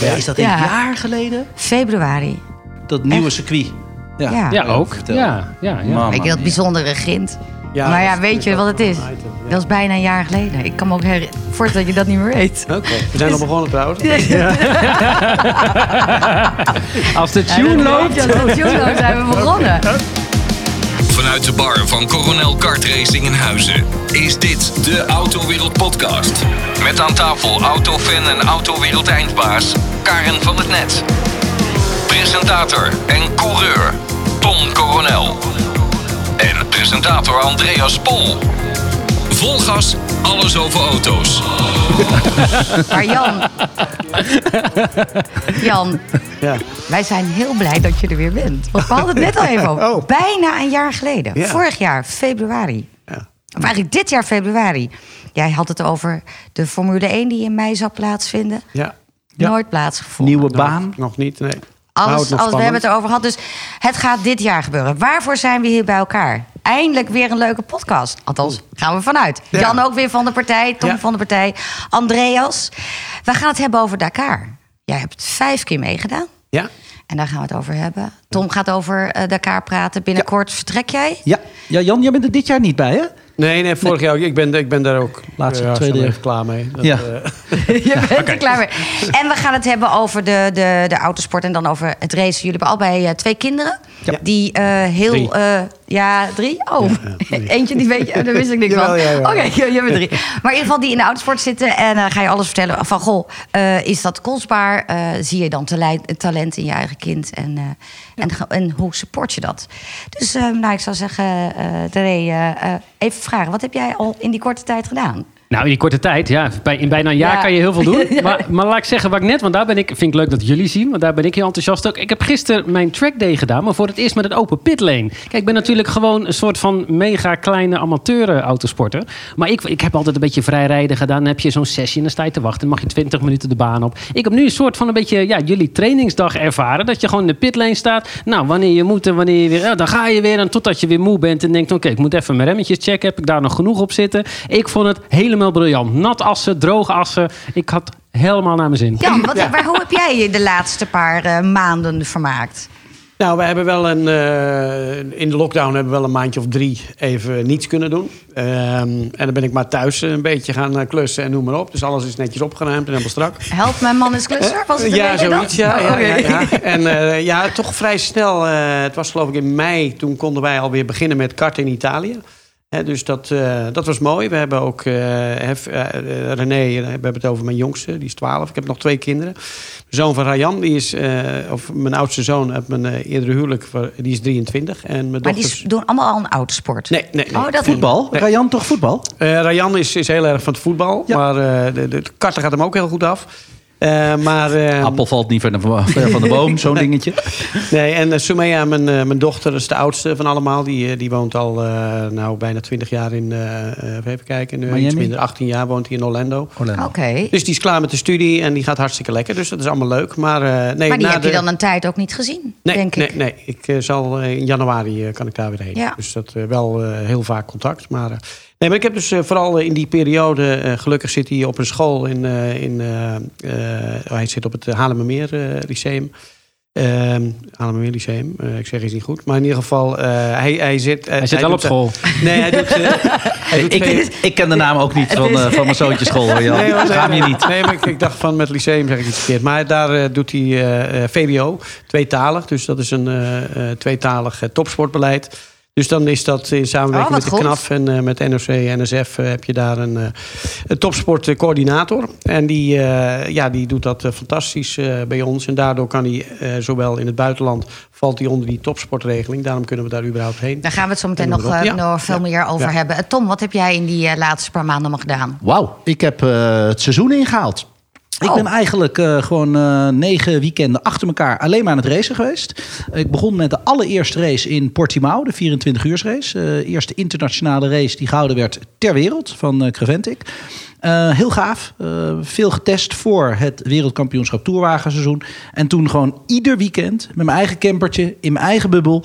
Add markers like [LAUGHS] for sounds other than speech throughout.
Is dat een Ja. jaar geleden? Februari. Dat nieuwe circuit. Ja, Ja. Ja, ook. Ja, ja, ja. Je dat bijzondere grind? Ja, maar ja, weet je wat het is? een item, ja. Dat is bijna een jaar geleden. Ik kan me ook her- voorstellen dat je dat niet meer weet. Oké, we zijn al begonnen trouwens. [LAUGHS] Als de tune loopt. Als de tune loopt zijn we begonnen. [LAUGHS] Vanuit de bar van Coronel Kart Racing in Huizen is dit de Autowereld Podcast. Met aan tafel autofan en autowereld eindbaas Karen van het Net. Presentator en coureur Tom Coronel. En presentator Andreas Pol. Vol gas, alles over auto's. [LAUGHS] Maar Jan, Jan, Ja. wij zijn heel blij dat je er weer bent. Want we hadden het net al even over. Oh. Bijna een jaar geleden. Ja. Vorig jaar, februari. Ja. Of eigenlijk dit jaar, februari. Jij had het over de Formule 1 die in mei zou plaatsvinden. Ja. Ja. Nooit plaatsgevonden. Nieuwe baan. Nog, nog niet, nee. Alles, alles, we hebben het erover gehad. Dus het gaat dit jaar gebeuren. Waarvoor zijn we hier bij elkaar? Eindelijk weer een leuke podcast. Althans, gaan we vanuit. Ja. Jan ook weer van de partij. Tom Ja. van de partij. Andreas. We gaan het hebben over Dakar. Jij hebt vijf keer meegedaan. Ja. En daar gaan we het over hebben. Tom gaat over eh, Dakar praten. Binnenkort vertrek jij. Ja. ja, Jan, jij bent er dit jaar niet bij, hè? Nee, nee, vorig jaar ook. Ik ben, ik ben daar ook Laatste, ja, tweede jaar. klaar mee. Dat, Ja. eh, [LAUGHS] Je bent er klaar mee. En we gaan het hebben over de, de, de autosport en dan over het racen. Jullie hebben allebei eh, twee kinderen. Ja. Die eh, heel... Drie. eh, ja, drie? Oh, [LAUGHS] drie. eentje die weet je, daar wist ik niks van. Oké, je, [LAUGHS] je bent drie. Maar in ieder geval die in de autosport zitten. En dan ga je alles vertellen van, goh, eh, is dat kostbaar? Eh, zie je dan tale- talent in je eigen kind? En, eh, en, en hoe support je dat? Dus eh, nou, ik zou zeggen, eh, even vragen. Wat heb jij al in die korte tijd gedaan? Nou, in die korte tijd, ja. Bij, in bijna een jaar Ja. kan je heel veel doen. [LAUGHS] Maar, maar laat ik zeggen wat ik net, want daar ben ik, vind ik leuk dat jullie zien, want daar ben ik heel enthousiast ook. Ik heb gisteren mijn track day gedaan, maar voor het eerst met een open pitlane. Kijk, ik ben natuurlijk gewoon een soort van mega kleine amateur eh, autosporter. Maar ik, ik heb altijd een beetje vrijrijden gedaan. Dan heb je zo'n sessie en dan sta je te wachten. Dan mag je 20 minuten de baan op. Ik heb nu een soort van een beetje, ja, jullie trainingsdag ervaren. Dat je gewoon in de pitlane staat. Nou, wanneer je moet en wanneer je weer, ja, dan ga je weer. En totdat je weer moe bent en denkt, oké, ik moet even mijn remmetjes checken. Heb ik daar nog genoeg op zitten? Ik vond het helemaal briljant. Nat assen, droge assen. Ik had helemaal naar mijn zin. Jan, wat, waar, hoe heb jij je de laatste paar eh, maanden vermaakt? Nou, we hebben wel een. eh, in de lockdown hebben we wel een maandje of drie even niets kunnen doen. Ehm, en dan ben ik maar thuis een beetje gaan eh, klussen en noem maar op. Dus alles is netjes opgeruimd en helemaal strak. Help, mijn man is klusser? Was het een ja, zoiets. Ja, ja, ja. En eh, ja, toch vrij snel. eh, het was geloof ik in mei. Toen konden wij alweer beginnen met karten in Italië. Hè, dus dat, eh, dat was mooi. We hebben ook eh, hef- eh, René, we hebben het over mijn jongste, die is 12. Ik heb nog twee kinderen. De zoon van Rayan, die is, eh, of mijn oudste zoon uit mijn eerdere huwelijk, die is 23. En mijn Maar die doen allemaal al een autosport. Nee, nee, nee. Oh, dat Voetbal. Nee. Rayan toch voetbal? Eh, Rayan is, is heel erg van het voetbal. Ja. Maar eh, de, de, de karten gaat hem ook heel goed af. Eh, maar, eh, Appel valt niet ver, ver van de boom, zo'n [LAUGHS] dingetje. Nee, en uh, Sumaya, mijn, eh, mijn dochter, is de oudste van allemaal. Die, die woont al eh, nou, bijna 20 jaar in, eh, eh, even kijken, nu, iets minder, 18 jaar woont hij in Orlando. Orlando. Oké. Dus die is klaar met de studie en die gaat hartstikke lekker. Dus dat is allemaal leuk. Maar, eh, nee, maar die na heb de- je dan een tijd ook niet gezien, Nee, denk nee, ik. nee. Ik eh, zal in januari eh, kan ik daar weer heen. Ja. Dus dat eh, wel eh, heel vaak contact. Maar, eh, nee, maar ik heb dus eh, vooral eh, in die periode... eh, gelukkig zit hij op een school in... eh, in eh, eh, hij zit op het Haarlemmermeer eh, Lyceum. Ehm Haarlemmermeer Lyceum. Eh, ik zeg iets niet goed. Maar in ieder geval, eh, hij, hij zit... eh, Hij zit wel op school. nee, hij doet... [LAUGHS] hij doet Ik, ik ken de naam ook niet [LAUGHS] van, eh, van mijn zoontje school, hoor, Jan. Nee, Schaam je nee. niet. Nee, maar ik, ik dacht van met lyceum zeg ik iets verkeerd. Maar daar eh, doet hij VWO, tweetalig. Dus dat is een eh, eh, tweetalig topsportbeleid. Dus dan is dat in samenwerking Oh, wat met de goed. KNAF en eh, met NOC en NSF eh, heb je daar een, eh, een topsportcoördinator. En die, eh, ja, die doet dat fantastisch eh, bij ons. En daardoor kan hij eh, zowel in het buitenland valt hij onder die topsportregeling. Daarom kunnen we daar überhaupt heen. Daar gaan we het zo meteen En nog, eh, ja. nog veel Ja. meer over Ja. hebben. Tom, wat heb jij in die laatste paar maanden allemaal gedaan? Wauw, ik heb eh, het seizoen ingehaald. Ik Oh. ben eigenlijk eh, gewoon eh, negen weekenden achter elkaar alleen maar aan het racen geweest. Ik begon met de allereerste race in Portimao, de 24 uur race. Eh eerste internationale race die gehouden werd ter wereld van Creventic. Eh, heel gaaf. Eh, veel getest voor het wereldkampioenschap toerwagenseizoen. En toen gewoon ieder weekend met mijn eigen campertje in mijn eigen bubbel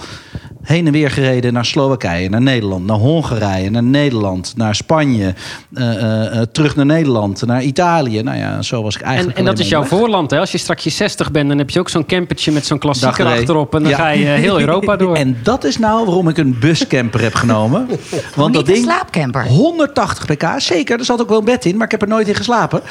heen en weer gereden naar Slowakije, naar Nederland, naar Hongarije, naar Nederland, naar Spanje, eh, terug naar Nederland, naar Italië. Nou ja, zo was ik En, eigenlijk. en dat alleen is jouw voorland. Hè? Als je straks je 60 bent, dan heb je ook zo'n campertje met zo'n klassieker achterop. En dan Ja. ga je heel Europa door. [LAUGHS] En dat is nou waarom ik een buscamper heb genomen. [LAUGHS] Want niet dat een ding, slaapcamper. 180 pk, zeker. Er zat ook wel een bed in, maar ik heb er nooit in geslapen.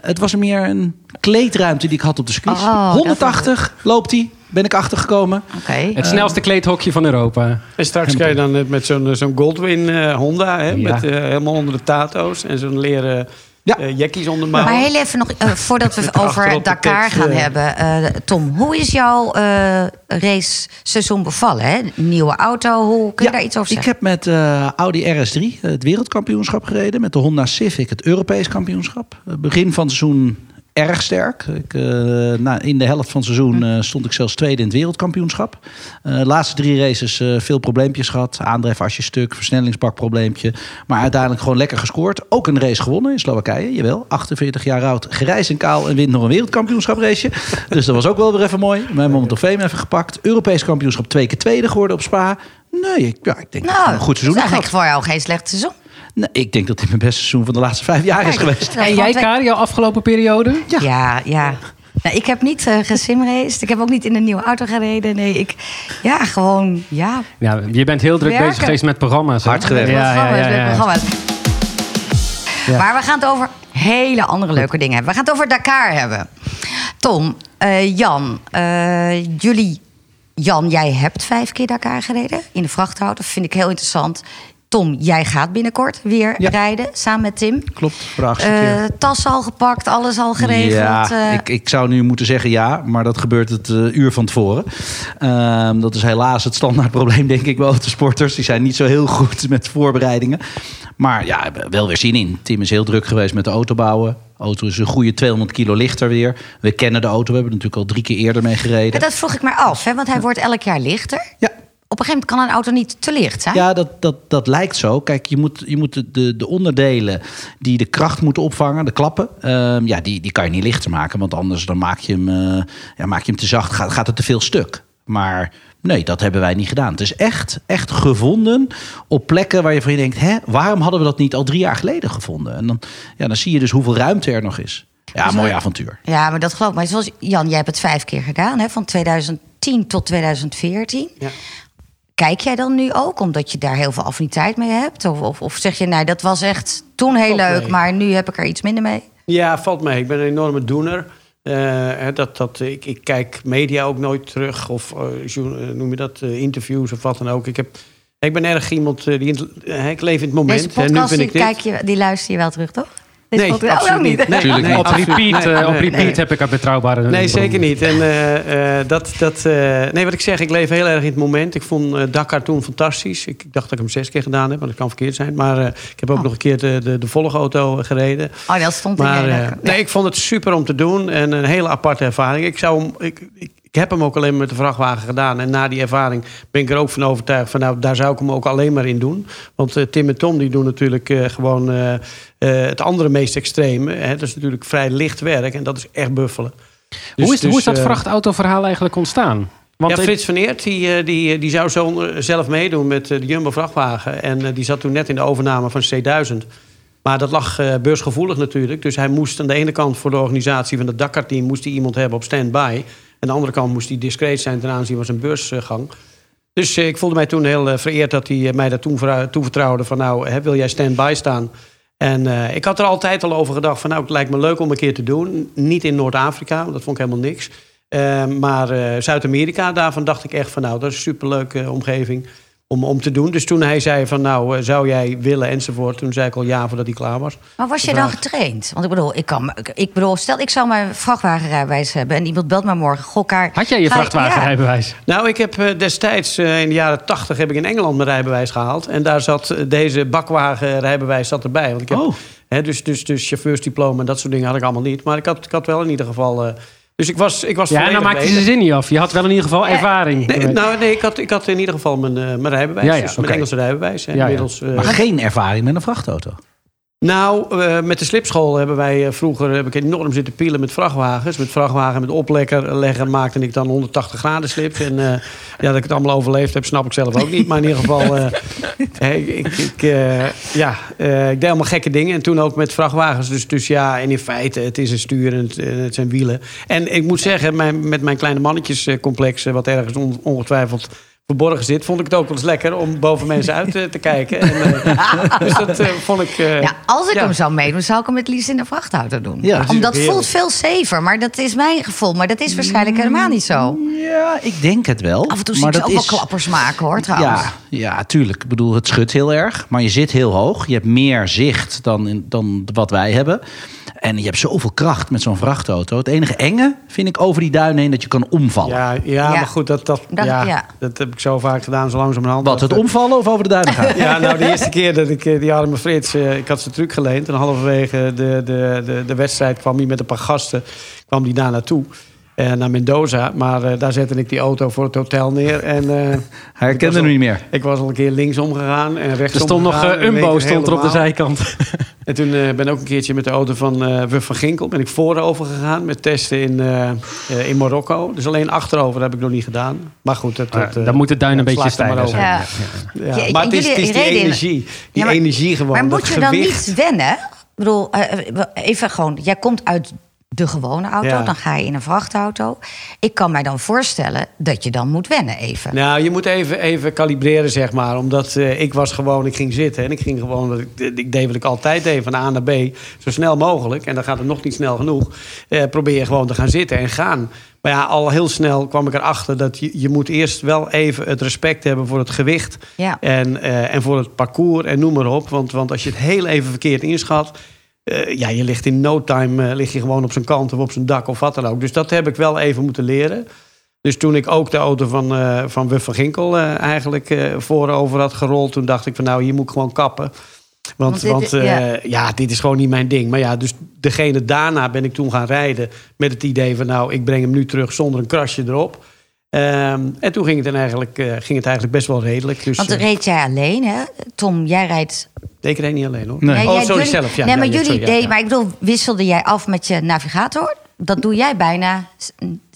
Het was meer een kleedruimte die ik had op de. Oh, dat 180 loopt hij, ben ik achtergekomen. Oké. Het snelste kleedhokje van Europa. En straks kan je dan eh, met zo'n zo'n Goldwyn eh, Honda, hè, Ja. met eh, helemaal onder de tato's en zo'n leren Ja. eh, jackies onder. Maar heel even nog, eh, voordat we [LAUGHS] over Dakar tekst, gaan eh. hebben. eh, Tom, hoe is jouw eh race-seizoen bevallen? Hè? Nieuwe auto, hoe, kun je daar iets over ik zeggen? heb met eh, Audi RS3 het wereldkampioenschap gereden. Met de Honda Civic het Europees kampioenschap. Begin van het seizoen erg sterk. Ik, eh, in de helft van het seizoen eh, stond ik zelfs tweede in het wereldkampioenschap. Eh, laatste drie races veel probleempjes gehad. Aandrijfasje stuk, versnellingsbakprobleempje. Maar uiteindelijk gewoon lekker gescoord. Ook een race gewonnen in Slowakije, jawel. 48 jaar oud, grijs en kaal en wint nog een wereldkampioenschap raceje. [LAUGHS] dus dat was ook wel weer even mooi. Mijn moment of fame even gepakt. Europees kampioenschap twee keer tweede geworden op Spa. Nee, ik, ja, ik denk Nou, een goed seizoen dat is eigenlijk voor jou geen slecht seizoen. Nee, ik denk dat dit mijn beste seizoen van de laatste vijf jaar is geweest. En jij. Kaar, jouw afgelopen periode? Ja. Ja, ja. Nou, ik heb niet uh, gesimraced. Ik heb ook niet in een nieuwe auto gereden. Nee, ik... Ja, gewoon... Ja, Ja, je bent heel druk Werken. bezig geweest met programma's. hè? Hard gewerkt. Ja, ja, ja, ja. programma's. Maar we gaan het over hele andere leuke dingen hebben. We gaan het over Dakar hebben. Tom, eh, Jan, eh, jullie... Jan, jij hebt vijf keer Dakar gereden in de vrachtauto. Dat vind ik heel interessant. Tom, jij gaat binnenkort weer Ja. rijden samen met Tim. Klopt, achtste Eh tas al gepakt, alles al geregeld. Ja, eh. ik, ik zou nu moeten zeggen ja, maar dat gebeurt het eh, uur van tevoren. Ehm, dat is helaas het standaardprobleem, denk ik, bij autosporters. Die zijn niet zo heel goed met voorbereidingen. Maar ja, we hebben wel weer zin in. Tim is heel druk geweest met de auto bouwen. De auto is een goede 200 kilo lichter weer. We kennen de auto, we hebben er natuurlijk al drie keer eerder mee gereden. Ja, dat vroeg ik maar af, hè, want hij wordt elk jaar lichter. Ja, Op een gegeven moment kan een auto niet te licht zijn. Ja, dat, dat, dat lijkt zo. Kijk, je moet, je moet de- de, de onderdelen die de kracht moeten opvangen, de klappen, ehm, ja, die, die kan je niet lichter maken. Want anders dan maak je hem, eh, ja, maak je hem te zacht, gaat, gaat het te veel stuk. Maar nee, dat hebben wij niet gedaan. Het is echt, echt gevonden op plekken waar je van je denkt... Hè, waarom hadden we dat niet al drie jaar geleden gevonden? En dan, ja, dan zie je dus hoeveel ruimte er nog is. Ja, mooi avontuur. Ja, maar dat geloof ik. Maar zoals Jan, jij hebt het vijf keer gedaan, hè, van 2010 tot 2014. Ja. Kijk jij dan nu ook, omdat je daar heel veel affiniteit mee hebt? Of, of, of zeg je, nee, dat was echt toen heel Valt leuk, mee. maar nu heb ik er iets minder mee? Ja, valt mee. Ik ben een enorme doener. Eh, dat, dat, ik, ik kijk media ook nooit terug. Of eh, eh, noem je dat, interviews of wat dan ook. Ik, heb, ik ben erg iemand die... in ik leef in het moment. Deze en nu vind ik dit. kijk je, die luister je wel terug, toch? Nee, podcast- absoluut ook niet. Nee, Tuurlijk nee, niet. Op repeat, Nee, eh, op repeat nee. heb ik uit betrouwbare... Nee, zeker niet. En eh, eh, dat, dat, eh, nee, wat ik zeg, ik leef heel erg in het moment. Ik vond eh, Dakar toen fantastisch. Ik, ik dacht dat ik hem zes keer gedaan heb, maar dat kan verkeerd zijn. Maar eh, ik heb ook Oh. nog een keer de, de, de volgauto gereden. Oh, dat stond Maar in nee, ik vond het super om te doen en een hele aparte ervaring. Ik, zou, hem- ik, ik, ik heb hem ook alleen maar met de vrachtwagen gedaan. En na die ervaring ben ik er ook van overtuigd van nou, daar zou ik hem ook alleen maar in doen. Want eh, Tim en Tom die doen natuurlijk eh, gewoon eh, het andere meest extreme. Hè. Dat is natuurlijk vrij licht werk en dat is echt buffelen. Dus- hoe, is, hoe dus, is dat eh, vrachtautoverhaal eigenlijk ontstaan? Want ja, Frits van Eert die, die, die zou zo zelf meedoen met de Jumbo vrachtwagen. En die zat toen net in de overname van C1000. Maar dat lag beursgevoelig natuurlijk. Dus hij moest aan de ene kant voor de organisatie van het Dakar-team... moest hij iemand hebben op stand-by. Aan de andere kant moest hij discreet zijn ten aanzien van zijn beursgang. Dus eh, ik voelde mij toen heel eh, vereerd dat hij eh, mij daar toen toevertrouwde... van nou, hè, wil jij stand-by staan? En ik had er altijd al over gedacht van... nou, het lijkt me leuk om een keer te doen. Niet in Noord-Afrika, want dat vond ik helemaal niks... Maar Zuid-Amerika, daarvan dacht ik echt van nou, dat is een superleuke omgeving om, om te doen. Dus toen hij zei van nou, eh, zou jij willen enzovoort, toen zei ik al ja voordat hij klaar was. Maar was je dan getraind? Want ik bedoel, ik kan, ik- bedoel, stel ik zou mijn vrachtwagenrijbewijs hebben en iemand belt me morgen, Had jij je vrachtwagenrijbewijs? Nou, ik heb eh, destijds eh, in de jaren tachtig heb ik in Engeland mijn rijbewijs gehaald. En daar zat deze bakwagenrijbewijs zat erbij. Want ik heb, Oh. hè, dus, dus, dus chauffeursdiploma en dat soort dingen had ik allemaal niet. Maar ik had, ik had wel in ieder geval... eh, dus ik was, ik was Ja, nou volledig maakt hij bezig. zijn zin niet af. Je had wel in ieder geval ervaring. Nee, nou, nee ik, had, ik had in ieder geval mijn, eh, mijn rijbewijs. Ja, ja, dus mijn. Engelse rijbewijs. En Ja, inmiddels, eh, Maar geen ervaring met een vrachtauto. Nou, eh, met de slipschool hebben wij eh, vroeger heb ik enorm zitten pielen met vrachtwagens. Met vrachtwagen met oplekker leggen maakte ik dan 180 graden slips. En eh, ja, dat ik het allemaal overleefd heb, snap ik zelf ook niet. Maar in ieder geval, [LAUGHS] hey, ik, ik, ja, ik deed allemaal gekke dingen. En toen ook met vrachtwagens. Dus, dus ja, en in feite, het is een stuur en het, zijn wielen. En ik moet zeggen, mijn, met mijn kleine mannetjescomplex, wat ergens on- ongetwijfeld verborgen zit, vond ik het ook wel eens lekker om boven mensen uit eh, te kijken. En, eh, [LAUGHS] dus dat eh, vond ik. Ja, als ik ja. hem zou meedoen, zou ik hem het liefst in de vrachtauto doen. Ja. Omdat het voelt veel safer, maar dat is mijn gevoel. Maar dat is waarschijnlijk helemaal niet zo. Ja, ik denk het wel. Af en toe zie maar ik ze dat ook wel klappers maken, hoor, trouwens. Ja, ja, tuurlijk. Ik bedoel, het schudt heel erg. Maar je zit heel hoog. Je hebt meer zicht dan, in, dan wat wij hebben. En je hebt zoveel kracht met zo'n vrachtauto. Het enige enge vind ik over die duinen heen dat je kan omvallen. Ja, ja, Ja. maar goed, dat, dat, Dat- ja, ja. dat heb ik zo vaak gedaan, zo langzamerhand. Wat, het omvallen of over de duinen gaan? [LAUGHS] Ja, nou, de eerste keer dat ik eh, die arme Frits... eh, ik had zijn truc geleend. En halverwege de, de, de, de wedstrijd kwam hij met een paar gasten... kwam hij daar naartoe. Eh, naar Mendoza. Maar eh, daar zette ik die auto voor het hotel neer. En, eh, [LAUGHS] Hij ik was herkende al- hem niet meer. Ik was al een keer linksom gegaan en rechtsom Er stond nog gegaan, weet Umbo stond er op de zijkant. [LAUGHS] En toen eh, ben ik ook een keertje met de auto van eh Wuf van Ginkel... ben ik voorover gegaan met testen in, in Marokko. Dus alleen achterover heb ik nog niet gedaan. Maar goed, dat, dat, eh, Dan moet het duin een beetje stijler over. zijn. Ja. Ja. Ja, Ja, maar het is, het jullie is die energie. Die Ja, maar- energie gewoon. Maar moet je dan gewicht. niet wennen? Ik bedoel, even gewoon, jij komt uit de gewone auto, Ja. dan ga je in een vrachtauto. Ik kan mij dan voorstellen dat je dan moet wennen even. Nou, je moet even, even kalibreren, zeg maar. Omdat eh, ik was gewoon, ik ging zitten. En ik ging gewoon, ik, ik deed wat ik altijd deed, van A naar B. Zo snel mogelijk. En dan gaat het nog niet snel genoeg. Eh, probeer je gewoon te gaan zitten en gaan. Maar ja, al heel snel kwam ik erachter dat je, je moet eerst wel even het respect hebben voor het gewicht. Ja. En, eh, en voor het parcours en noem maar op. Want, want als je het heel even verkeerd inschat... eh, ja, je ligt in no time eh, lig je gewoon op zijn kant of op zijn dak of wat dan ook. Dus dat heb ik wel even moeten leren. Dus toen ik ook de auto van, eh van Wuf van Ginkel eigenlijk voorover had gerold... toen dacht ik van nou, hier moet ik gewoon kappen. Want, Want dit- ja. ja. dit is gewoon niet mijn ding. Maar ja, dus degene daarna ben ik toen gaan rijden... met het idee van nou, ik breng hem nu terug zonder een krasje erop. Ehm, en toen ging het, dan eigenlijk, eh, ging het eigenlijk best wel redelijk. Dus, Want eh, reed jij alleen, hè? Tom, jij rijdt... ik reed niet alleen hoor. Nee. Oh, jij- sorry, jullie- zelf. Ja, nee, maar ja, jullie sorry, ja, deed, ja. maar ik bedoel, wisselde jij af met je navigator? Dat doe jij bijna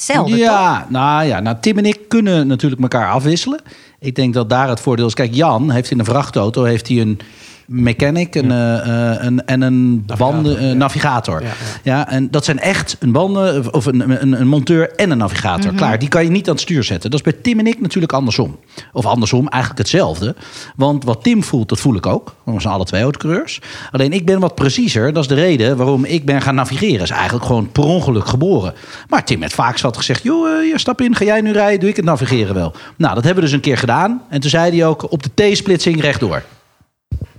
toch? Ja, nou ja, nou, Tim en ik kunnen natuurlijk elkaar afwisselen. Ik denk dat daar het voordeel is. Kijk, Jan heeft in een vrachtauto heeft hij een mechanic een, eh, eh, een, en een banden, eh, ja. navigator. Ja, Ja, ja. en dat zijn echt een banden of een, een, een monteur en een navigator. Mhm. Klaar, die kan je niet aan het stuur zetten. Dat is bij Tim en ik natuurlijk andersom. Of andersom, eigenlijk hetzelfde. Want wat Tim voelt, dat voel ik ook. We zijn alle twee autocoureurs. Alleen ik ben wat preciezer. Dat is de reden waarom ik ben gaan navigeren. Is eigenlijk gewoon per ongeluk geboren. Maar Tim heeft vaak zat gezegd: joh, hier, stap in, ga jij nu rijden, doe ik het navigeren wel. Nou, dat hebben we dus een keer gedaan. En toen zei hij ook op de T-splitsing rechtdoor.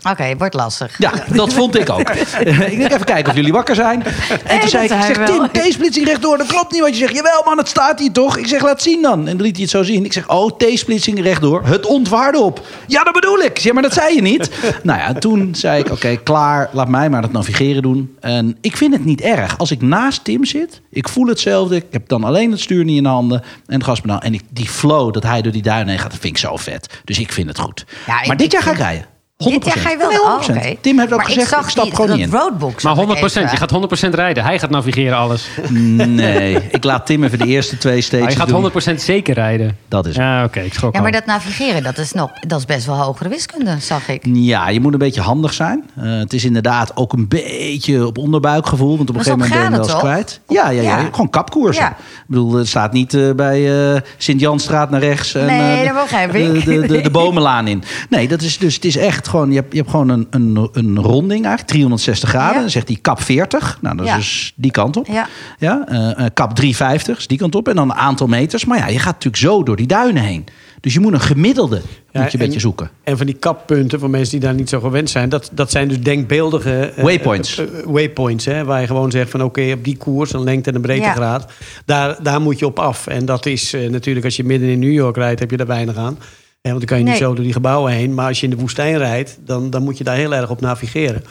Oké, wordt lastig. Ja, dat vond ik ook. [LAUGHS] ik denk even kijken of jullie wakker zijn. En toen zei ik, zeg. Tim, T-splitsing rechtdoor. Dat klopt niet wat je zegt. Jawel man, het staat hier toch? Ik zeg, laat zien dan. En dan liet hij het zo zien. Ik zeg, oh, T-splitsing rechtdoor. Het ontwaarde op. Ja, dat bedoel ik. Ja, maar dat zei je niet. [LAUGHS] nou ja, toen zei ik, oké, klaar. Laat mij maar dat navigeren doen. En ik vind het niet erg. Als ik naast Tim zit, ik voel hetzelfde. Ik heb dan alleen het stuur niet in de handen. En het gaspedaal. En ik, die flow dat hij door die duinen heen gaat, dat vind ik zo vet. Dus ik vind het goed. Ja, maar dit jaar ga ik rijden. 100%. Dit jaar ga je wel. Nee, Oh, 100%. oké. Tim heeft ook maar gezegd, ik, zag ik stap die, gewoon dat niet in. roadbook. Maar zag ik 100 even. Je gaat 100% rijden. Hij gaat navigeren alles. Nee, [LAUGHS] ik laat Tim even de eerste twee stages je gaat doen. 100% zeker rijden. Dat is Ja, oké. ik schrok Ja, maar al. dat navigeren, dat is, nog, dat is best wel hogere wiskunde, zag ik. Ja, je moet een beetje handig zijn. Eh, het is inderdaad ook een beetje op onderbuikgevoel. Want op een gegeven moment ben je wel eens het kwijt. Ja, ja, ja, Ja. gewoon kapkoersen. Ja. Ik bedoel, het staat niet eh, bij eh Sint-Janstraat naar rechts. En, Nee, eh, dat begrijp de, ik. De, de, de bomenlaan in. Nee, dat is dus, het is echt gewoon, je hebt, je hebt gewoon een, een, een ronding eigenlijk, 360 graden. Ja. Dan zegt hij kap 40. Nou, dat is Ja. dus die kant op. Ja. Ja, eh, eh, kap 350 is die kant op. En dan een aantal meters. Maar ja, je gaat natuurlijk zo door die duinen heen. Dus je moet een gemiddelde Ja, moet je een en- beetje zoeken. En van die kappunten, voor mensen die daar niet zo gewend zijn... dat, dat zijn dus denkbeeldige... eh, Waypoints. waypoints, hè, waar je gewoon zegt van... oké, op die koers, een lengte en een breedtegraad... Daar, daar moet je op af. En dat is eh, natuurlijk, als je midden in New York rijdt... heb je daar weinig aan. Hè, want dan kan je niet zo door die gebouwen heen. Maar als je in de woestijn rijdt, dan, dan moet je daar heel erg op navigeren.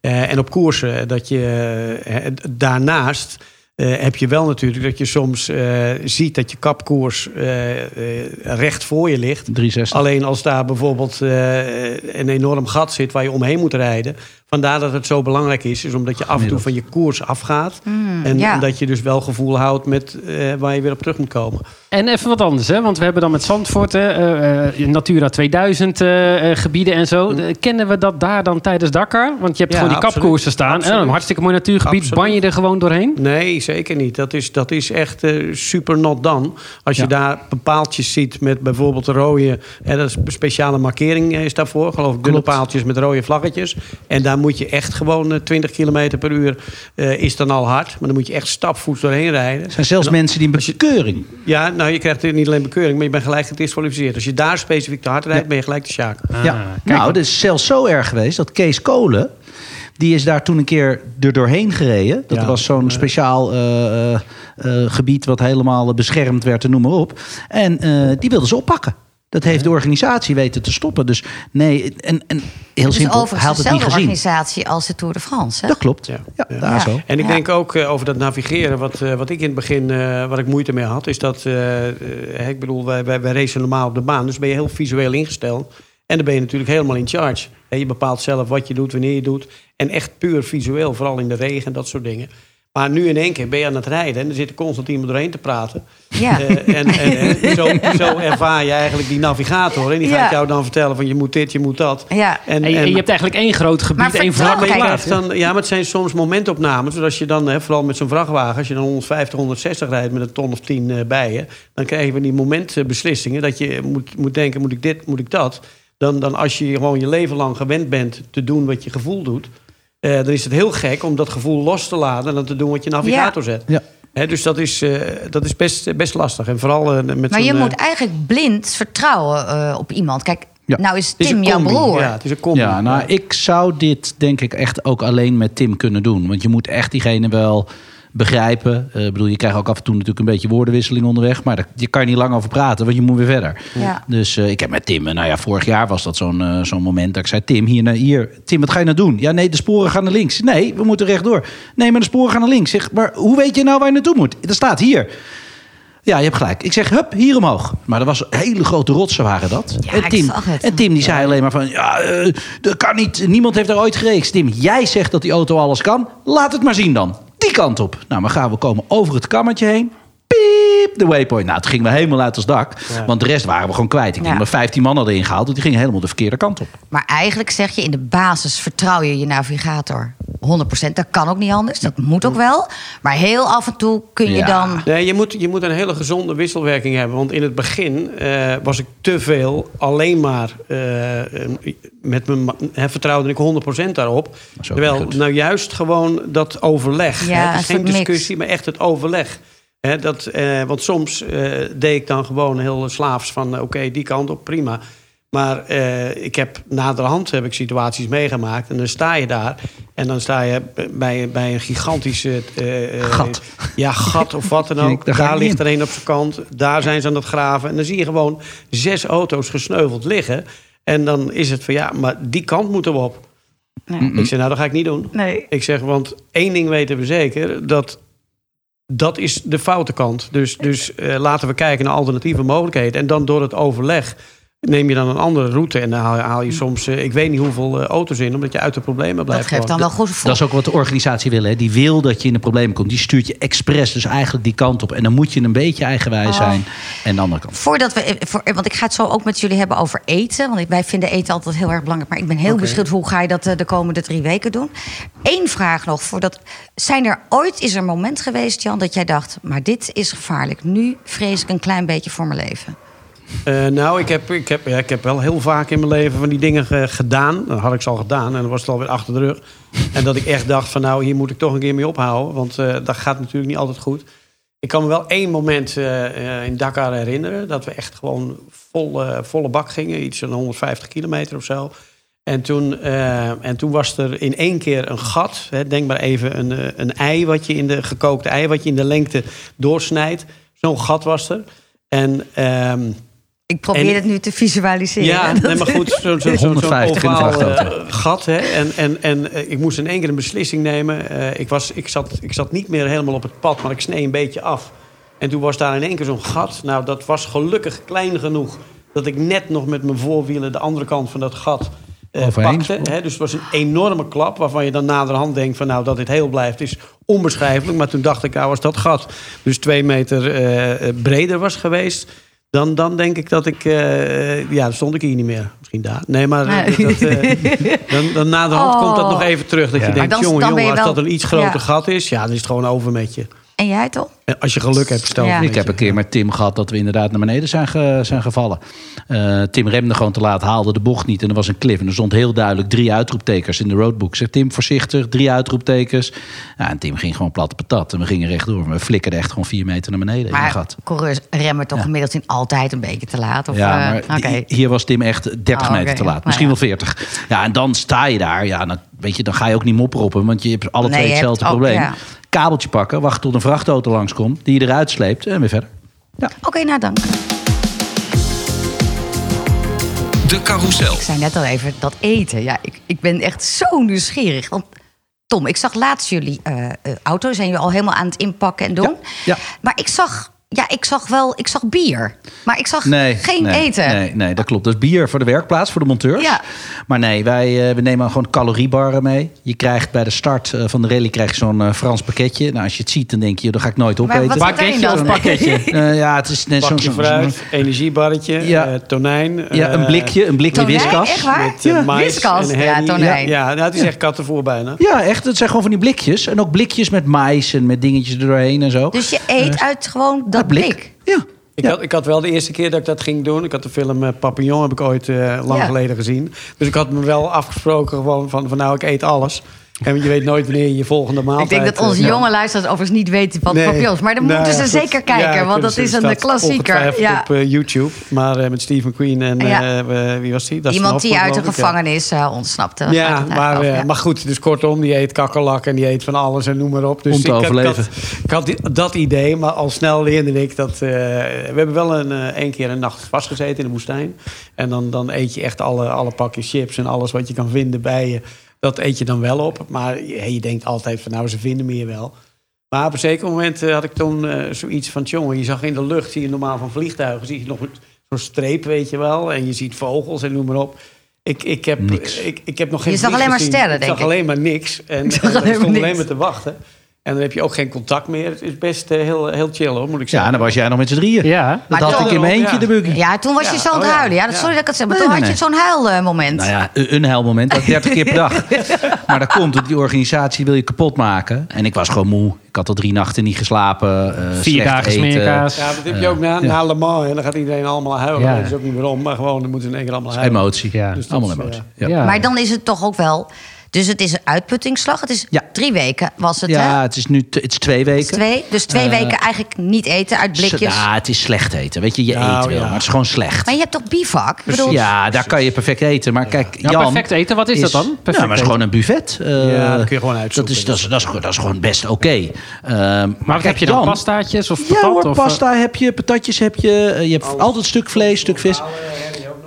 Eh, en op koersen, dat je eh, daarnaast... eh, heb je wel natuurlijk dat je soms eh, ziet dat je kapkoers eh, eh, recht voor je ligt. 360. Alleen als daar bijvoorbeeld eh, een enorm gat zit waar je omheen moet rijden, Vandaar dat het zo belangrijk is, is omdat je af en toe van je koers afgaat. en ja. dat je dus wel gevoel houdt met eh, waar je weer op terug moet komen. En even wat anders, hè? want we hebben dan met Zandvoort hè, eh, eh, Natura 2000 eh, eh, gebieden en zo. Eh, kennen we dat daar dan tijdens Dakar? Want je hebt Ja, gewoon die absoluut. kapkoersen staan. En een hartstikke mooi natuurgebied. Absoluut. Ban je er gewoon doorheen? Nee, zeker niet. Dat is, dat is echt eh, super not done. Als je Ja. daar paaltjes ziet met bijvoorbeeld de rode... Hè, dat is een speciale markering is daarvoor. Geloof ik, dunne paaltjes met rode vlaggetjes. En daar moet je echt gewoon eh, 20 km per uur... eh, is dan al hard. Maar dan moet je echt stapvoets doorheen rijden. Er zijn zelfs mensen die een bekeuring. Ja, nou, je krijgt niet alleen bekeuring... maar je bent gelijk gedisqualificeerd. Als je daar specifiek te hard rijdt, ben je gelijk de sjaak. ja. Ah, kijk, nou, dat is zelfs zo erg geweest dat Kees Kolen... die is daar toen een keer er doorheen gereden. Dat Ja. was zo'n speciaal eh, eh, eh, gebied wat helemaal beschermd werd en noem maar op. En eh, die wilden ze oppakken. Dat heeft de organisatie weten te stoppen. Dus nee, en, en heel Dus simpel, hij had het niet dezelfde gezien. organisatie als de Tour de France. Hè? Dat klopt. Ja. Ja, Ja. daar Ja. zo. En ik Ja. denk ook eh, over dat navigeren, wat, eh, wat ik in het begin eh, wat ik moeite mee had, is dat, ik bedoel, wij, wij, wij racen normaal op de baan, dus ben je heel visueel ingesteld. En dan ben je natuurlijk helemaal in charge. Hè, je bepaalt zelf wat je doet, wanneer je doet. En echt puur visueel, vooral in de regen en dat soort dingen. Maar nu in één keer ben je aan het rijden en er zit constant iemand doorheen te praten. Ja. Eh, en en eh, [LAUGHS] zo, zo ervaar je eigenlijk die navigator. En die gaat Ja. jou dan vertellen van je moet dit, je moet dat. Ja. En, En, je- en- je hebt eigenlijk één groot gebied, één vertrouw, vlak maar en je kijk, klaar. krijgt dan, ja, maar het zijn soms momentopnames. Dus als je dan, hè, vooral met zo'n vrachtwagen, als je dan 150, 160 rijdt met een ton of 10 eh, bij je, dan krijg je die momentbeslissingen dat je moet, moet denken: moet ik dit, moet ik dat? Dan, dan als je gewoon je leven lang gewend bent te doen wat je gevoel doet, eh, dan is het heel gek om dat gevoel los te laten en dan te doen wat je navigator zet. Ja. Hè, dus dat is, eh, dat is best, best lastig. En vooral eh, met Maar je moet eigenlijk blind vertrouwen eh, op iemand. Kijk, Ja. nou is Tim jouw broer. Ja, het is een combi. Ja, nou, ik zou dit denk ik echt ook alleen met Tim kunnen doen. Want je moet echt diegene wel begrijpen. Eh, Ik bedoel, je krijgt ook af en toe natuurlijk een beetje woordenwisseling onderweg. Maar daar je kan je niet lang over praten, want je moet weer verder. Ja. Dus eh, ik heb met Tim, eh, nou ja, vorig jaar was dat zo'n zo'n moment dat ik zei... Tim, hier, naar hier, Tim, wat ga je nou doen? Ja, nee, de sporen gaan naar links. Nee, we moeten rechtdoor. Nee, maar de sporen gaan naar links. Zeg, maar hoe weet je nou waar je naartoe moet? Dat staat hier. Ja, je hebt gelijk. Ik zeg, hup, hier omhoog. Maar er was hele grote rotsen waren dat. Ja, en, ik Tim, zag het. en Tim die zei alleen maar van, ja, dat kan niet. Niemand heeft daar ooit gereden. Tim, jij zegt dat die auto alles kan. Laat het maar zien dan. Die kant op. Nou, maar gaan we komen over het kammetje heen. Piep, de waypoint. Nou, het ging me helemaal uit ons dak. Ja. Want de rest waren we gewoon kwijt. Ik denk Ja. dat 15 man hadden ingehaald. Want die gingen helemaal de verkeerde kant op. Maar eigenlijk zeg je in de basis vertrouw je je navigator 100%. Dat kan ook niet anders. Dat moet ook wel. Maar heel af en toe kun je Ja. dan... Nee, je moet, je moet een hele gezonde wisselwerking hebben. Want in het begin eh, was ik te veel alleen maar eh, met mijn hè, vertrouwde ik 100% daarop. Terwijl nou juist gewoon dat overleg. Ja, hè, een het is geen mix. discussie, maar echt het overleg. Hè, dat, eh, want soms eh, deed ik dan gewoon heel slaafs van eh, oké, die kant op, prima. Maar eh, ik heb naderhand heb ik situaties meegemaakt. En dan sta je daar. En dan sta je bij, bij een gigantische... eh, eh, Gat. Ja, gat of wat dan [LAUGHS] ook. daar ligt er een op zijn kant. Daar zijn ze aan het graven. En dan zie je gewoon zes auto's gesneuveld liggen. En dan is het van ja, maar die kant moeten we op. Ik zeg, nou, dat ga ik niet doen. Nee. Ik zeg, want één ding weten we zeker. Dat dat is de foute kant. Dus, dus eh, laten we kijken naar alternatieve mogelijkheden. En dan door het overleg neem je dan een andere route. En dan haal, haal je soms, eh, ik weet niet hoeveel eh, auto's in... omdat je uit de problemen blijft Dat geeft dan wel goed gevoel. Dat is ook wat de organisatie wil. Hè. Die wil dat je in de problemen komt. Die stuurt je expres dus eigenlijk die kant op. En dan moet je een beetje eigenwijs Oh. zijn. En de andere kant. Voordat we, eh, voor, want ik ga het zo ook met jullie hebben over eten. Want wij vinden eten altijd heel erg belangrijk. Maar ik ben heel benieuwd hoe ga je dat de komende drie weken doen. Eén vraag nog. Voordat, zijn er ooit is er een moment geweest, Jan, dat jij dacht... maar dit is gevaarlijk. Nu vrees ik een klein beetje voor mijn leven. Eh, nou, ik heb, ik, heb, ja, ik heb wel heel vaak in mijn leven van die dingen ge- gedaan. Dat had ik ze al gedaan en dan was het alweer achter de rug. En dat ik echt dacht van nou, hier moet ik toch een keer mee ophouden. Want eh, dat gaat natuurlijk niet altijd goed. Ik kan me wel één moment eh, eh, in Dakar herinneren. Dat we echt gewoon vol, eh, volle bak gingen. Iets van 150 kilometer of zo. En toen, eh, en toen was er in één keer een gat. Hè, denk maar even een, eh, een ei wat je in de gekookte ei, wat je in de lengte doorsnijdt. Zo'n gat was er. En ehm, Ik probeer En- het nu te visualiseren. ja, nee, maar goed, zo'n zo, zo, zo 150 in de ovaal vrachtauto. eh, gat. Hè? En, en, en eh, ik moest in één keer een beslissing nemen. Eh, ik, was, ik, zat, ik zat niet meer helemaal op het pad, maar ik snee een beetje af. En toen was daar in één keer zo'n gat. Nou, dat was gelukkig klein genoeg... dat ik net nog met mijn voorwielen de andere kant van dat gat... eh, pakte. Hè, dus het was een enorme klap waarvan je dan naderhand denkt van nou dat dit heel blijft is onbeschrijfelijk. Maar toen dacht ik nou als dat gat dus twee meter breder was geweest. Dan, dan denk ik dat ik... eh, ja, dan stond ik hier niet meer. Misschien daar. Nee, maar eh, Nee. dat, eh, [LAUGHS] dan, dan naderhand Oh. komt dat nog even terug. Dat Ja. je denkt, jongen, jongen, als wel- dat een iets groter gat is... ja, dan is het gewoon over met je. En jij toch? En Als je geluk hebt, stel Ja. Ik heb een keer met Tim gehad dat we inderdaad naar beneden zijn, ge- zijn gevallen. Eh, Tim remde gewoon te laat, haalde de bocht niet en er was een cliff. En er stond heel duidelijk drie uitroeptekens in de roadbook. Ik zeg Tim, voorzichtig, drie uitroeptekens. Ja, en Tim ging gewoon plat patat en we gingen rechtdoor. We flikkerden echt gewoon vier meter naar beneden in Maar het gat. coureurs remmen toch gemiddeld in altijd een beetje te laat? Of, Ja, eh, maar hier was Tim echt 30 Oh, oké, meter te ja. laat. Misschien Nou wel 40. Ja, en dan sta je daar. Ja, dan, weet je, dan ga je ook niet mopperen op hem. Want je hebt alle Nee, twee hebt hetzelfde ook- probleem. ja. Kabeltje pakken, wachten tot een vrachtauto langskomt. Die je eruit sleept en weer verder. Ja. Oké, nou dank. De carousel. Ik zei net al even dat eten. Ja, ik, ik ben echt zo nieuwsgierig. Want Tom, ik zag laatst jullie eh eh, auto. Zijn jullie al helemaal aan het inpakken en doen? Ja, ja. Maar ik zag, ja, ik zag wel, ik zag bier. Maar ik zag Nee, geen nee, eten. Nee, nee, dat klopt. Dat is bier voor de werkplaats, voor de monteurs. Ja. Maar nee, wij eh, we nemen gewoon caloriebarren mee. Je krijgt bij de start eh, van de rally krijg je zo'n eh, Frans pakketje. Nou, als je het ziet, dan denk je, dat ga ik nooit Maar opeten. erin Pakketje of pakketje? [LAUGHS] Eh, ja, het is net zo'n... Bakje zo'n- fruit, energiebarretje, Ja. eh, tonijn. Ja, een blikje, een blikje Tonijn, whiskas. echt waar? Met Ja. mais en ja, tonijn. Ja, nou, het is echt kattenvoer bijna. Ja, echt. Het zijn gewoon van die blikjes. En ook blikjes met mais en met dingetjes er doorheen en zo. Dus je eet uit gewoon dat Ja, blik. Ja. Ik, Ja. had, ik had wel de eerste keer dat ik dat ging doen. Ik had de film eh, Papillon heb ik ooit eh, lang Ja. geleden gezien. Dus ik had me wel afgesproken gewoon van, van nou, ik eet alles. En je weet nooit wanneer je je volgende maaltijd... Ik denk dat onze eh, jonge luisteraars overigens niet weten wat Nee. papillons. Maar dan Nou moeten ze zeker kijken, Ja, want dat is een staat klassieker. Ja. op eh, YouTube. Maar eh, met Steve McQueen en Ja. eh, wie was die? Dat is Iemand die uit de gevangenis eh, ontsnapte. Ja, maar, eh, ja. maar goed, dus kortom, die eet kakkerlak en die eet van alles en noem maar op. Dus Om te ik, had- overleven. Ik had, ik had die- dat idee, maar al snel leerde ik dat... eh, we hebben wel een, eh, één keer een nacht vastgezeten in de woestijn. En dan, dan eet je echt alle, alle pakjes chips en alles wat je kan vinden bij je. Dat eet je dan wel op. Maar je, je denkt altijd van nou, ze vinden me hier wel. Maar op een zeker moment eh, had ik toen eh, zoiets van... jongen, je zag in de lucht, zie je normaal van vliegtuigen... zie je nog een- zo'n streep, weet je wel. En je ziet vogels en noem maar op. Ik, ik, heb, Niks. ik, ik heb nog geen Je zag alleen maar sterren, ik denk zag ik. alleen maar niks. En, [LAUGHS] zag ik alleen maar stond alleen maar te wachten. En dan heb je ook geen contact meer. Het is best eh, heel, heel chill, hoor, moet ik Ja, zeggen. en dan was jij nog met z'n drieën. Ja. Dat Maar had ik in mijn eentje, Ja. de buggy. Ja, toen was je Ja, zo aan het oh ja. huilen. Ja, dat, Ja. sorry dat ik het zeg, maar Nee, toen nee, had je zo'n huilmoment. Nou ja, een huilmoment, dat 30 keer per dag. [LAUGHS] Maar dat komt, die organisatie wil je kapot maken. En ik was gewoon moe. Ik had al drie nachten niet geslapen. eh, Vier dagen eten. smeerkaas. Ja, dat heb je ook na, na Le Mans. En dan gaat iedereen allemaal huilen. Ja. Dat is ook niet meer om. Maar gewoon, dan moeten ze in één keer allemaal huilen. Emotie. Ja. Dus Allemaal is, eh, emotie. Ja. Ja. Maar dan is het toch ook wel... Dus het is een uitputtingsslag. Het is Ja. drie weken was het, Ja, hè? het is nu het is twee Het is weken. twee, dus twee Eh, weken eigenlijk niet eten uit blikjes. Ja, het is slecht eten. Weet je, je Nou, eet wel, ja. maar het is gewoon slecht. Maar je hebt toch bivak? Bedoel, ja, daar kan je perfect eten. Maar kijk, Ja, Jan... perfect eten, wat is dat dan? Perfect ja, maar het is gewoon een buffet. Eh, Ja, dat kun je gewoon dat uitzoeken. is, dat, is, dat, is, dat is gewoon best oké. Ehm, Maar wat kijk, heb je dan? Pastaatjes of Ja patat? hoor, of, eh, pasta heb je, patatjes heb je. eh, Je hebt altijd een stuk vlees, stuk vis.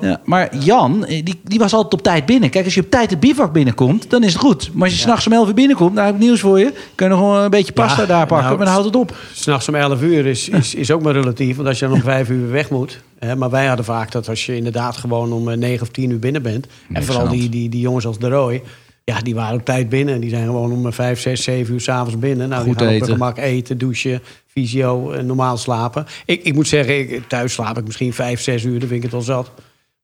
Ja, maar Jan, eh, die, die was altijd op tijd binnen. Kijk, als je op tijd het bivak binnenkomt, dan is het goed. Maar als je s'nachts om 11 uur binnenkomt, dan heb ik nieuws voor je. Kun je nog gewoon een beetje pasta Ja, daar pakken, nou, maar dan houdt het op. S'nachts om 11 uur is, [LAUGHS] is, is ook maar relatief. Want als je dan om 5 uur weg moet. Hè, maar wij hadden vaak dat als je inderdaad gewoon om eh, 9 of 10 uur binnen bent. en vooral de die, die, die jongens als de Roy. Ja, die waren op tijd binnen. En die zijn gewoon om 5, 6, 7 uur s'avonds binnen. Nou, Goed die gaan op eten. hun gemak eten, douchen, fysio, eh, normaal slapen. Ik, ik moet zeggen, ik, thuis slaap ik misschien 5, 6 uur. Dan vind ik het wel zat.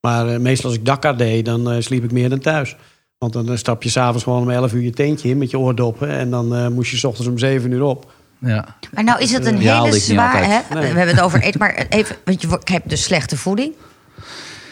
Maar eh, meestal als ik Dakar deed, dan eh, sliep ik meer dan thuis. Want dan stap je s'avonds gewoon om 11 uur je tentje in met je oordoppen. En dan eh, moest je 's ochtends om 7 uur op. Ja. Maar nou is het een Ja, hele zwaar... Hè? Nee. We hebben het over eten, maar even... Want je, hebt dus slechte voeding.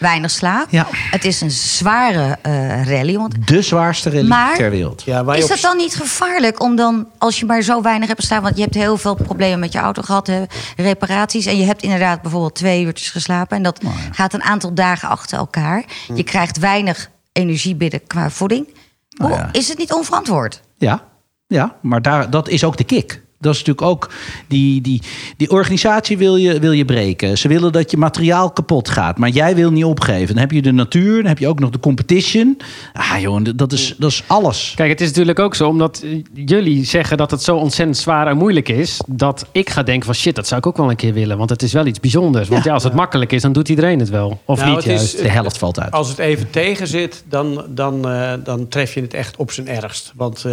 Weinig slaap. Ja. Het is een zware eh, rally. Want, De zwaarste rally Maar- ter wereld. Ja, is op- dat dan niet gevaarlijk om dan, als je maar zo weinig hebt staan... want je hebt heel veel problemen met je auto gehad, hè, reparaties... en je hebt inderdaad bijvoorbeeld twee uurtjes geslapen... en dat gaat een aantal dagen achter elkaar. Hm. Je krijgt weinig energie binnen qua voeding. Ja. Is het niet onverantwoord? Ja, ja maar daar, dat is ook de kick. Dat is natuurlijk ook die, die, die organisatie wil je, wil je breken. Ze willen dat je materiaal kapot gaat, maar jij wil niet opgeven. Dan heb je de natuur, dan heb je ook nog de competition. Ah joh, dat is, dat is alles. Kijk, het is natuurlijk ook zo, omdat eh, jullie zeggen dat het zo ontzettend zwaar en moeilijk is, dat ik ga denken van shit, dat zou ik ook wel een keer willen, want het is wel iets bijzonders. Want ja, als het makkelijk is, dan doet iedereen het wel. Of Nou, niet is- juist. De helft valt uit. Als het even tegen zit, dan, dan, eh, dan tref je het echt op zijn ergst. Want eh,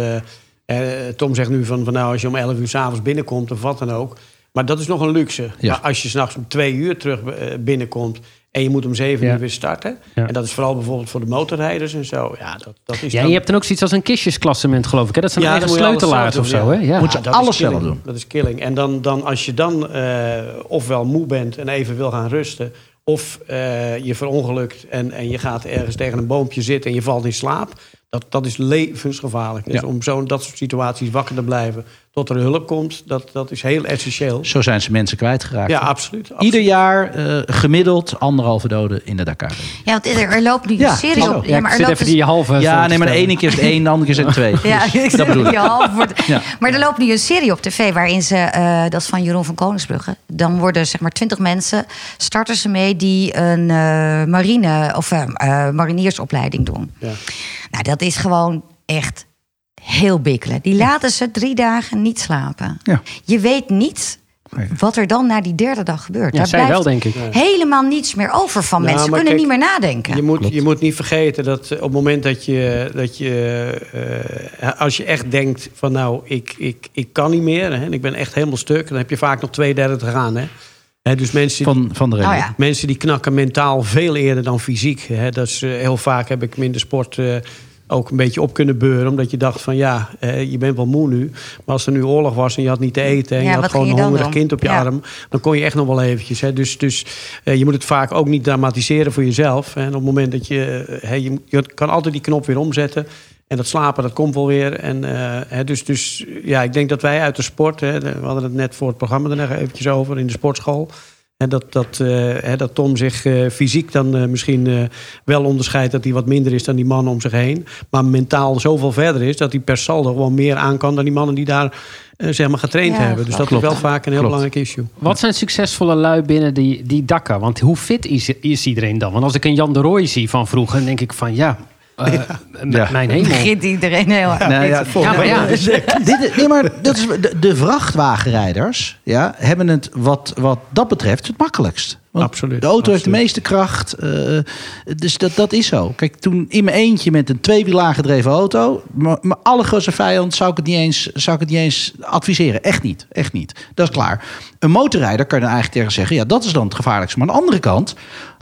Tom zegt nu van, van nou, als je om 11 uur s'avonds binnenkomt of wat dan ook. Maar dat is nog een luxe. Ja. Maar als je s'nachts om twee uur terug eh, binnenkomt en je moet om zeven Ja. uur weer starten. Ja. En dat is vooral bijvoorbeeld voor de motorrijders en zo. Ja, dat, dat is Ja, dan- je hebt dan ook zoiets als een kistjesklassement, geloof ik. Hè? Dat zijn Ja, eigen sleutelaars of zo, hè? ja. Moet je dat alles zelf doen. Dat is killing. En dan, dan als je dan eh, ofwel moe bent en even wil gaan rusten... of eh, je verongelukt en, en je gaat ergens tegen een boompje zitten... en je valt in slaap, dat, dat is levensgevaarlijk. Dus Ja. om zo dat soort situaties wakker te blijven tot er hulp komt... dat, dat is heel essentieel. Zo zijn ze mensen kwijtgeraakt. Ja, absoluut. absoluut. Ieder jaar eh, gemiddeld anderhalve doden in de Dakar. Ja, want er, er loopt nu Ja, een serie op. Ja, maar ik er zit loopt even dus- die halve... Ja, nee, maar de ene keer is het één, de andere keer is het twee. [LAUGHS] Ja, Dus ik dat bedoel ik. Ja. Maar er loopt nu een serie op tv waarin ze, eh, dat is van Jeroen van Koningsbrugge. Dan worden zeg maar twintig mensen, starten ze mee die een eh, marine of mariniersopleiding doen. Ja. Nou, dat is gewoon echt heel bikkelen. Die laten ze drie dagen niet slapen. Ja. Je weet niet wat er dan na die derde dag gebeurt. Ja, Daar zij blijft wel, denk ik. helemaal niets meer over van Nou, mensen. Ze kunnen kijk, niet meer nadenken. Je moet, je moet niet vergeten dat eh, op het moment dat je, dat je eh, als je echt denkt van nou, ik, ik, ik kan niet meer hè, en ik ben echt helemaal stuk, dan heb je vaak nog twee derde te gaan. Hè. Dus mensen, Van, van de Oh reden. ja. mensen die knakken mentaal veel eerder dan fysiek. Hè. Dat is, eh, heel vaak heb ik minder sport eh, ook een beetje op kunnen beuren. Omdat je dacht van ja, eh, je bent wel moe nu. Maar als er nu oorlog was en je had niet te eten... en Ja, je had gewoon een hongerig doen? kind op je Ja. arm... dan kon je echt nog wel eventjes. Hè. Dus, dus eh, je moet het vaak ook niet dramatiseren voor jezelf. En op het moment dat je... hè, je, je kan altijd die knop weer omzetten... En dat slapen, dat komt wel weer. En, eh, hè, dus, dus ja, ik denk dat wij uit de sport... Hè, we hadden het net voor het programma er nog eventjes over... in de sportschool... En dat, dat, eh, hè, dat Tom zich eh, fysiek dan eh, misschien eh, wel onderscheidt dat hij wat minder is dan die mannen om zich heen. Maar mentaal zoveel verder is dat hij per saldo gewoon meer aan kan dan die mannen die daar zeg maar getraind Ja, hebben. Dus dat klopt. is wel vaak een heel Klopt. belangrijk issue. Wat zijn succesvolle lui binnen die, die dakken? Want hoe fit is, is iedereen dan? Want als ik een Jan de Rooij zie van vroeger, dan denk ik van ja, eh, m- Ja. mijn hemel. Begint iedereen heel hard. Nou ja, Ja, maar ja. Dit, nee, maar dat is, de, de vrachtwagenrijders ja, hebben het wat, wat dat betreft het makkelijkst. Want Absoluut, De auto heeft de meeste kracht. eh, dus dat, dat is zo. Kijk, toen in mijn eentje met een tweewiel aangedreven auto... mijn allergrootste vijand zou ik, het niet eens, zou ik het niet eens adviseren. Echt niet. Echt niet. Dat is klaar. Een motorrijder kan je dan eigenlijk tegen zeggen... ja, dat is dan het gevaarlijkste. Maar aan de andere kant...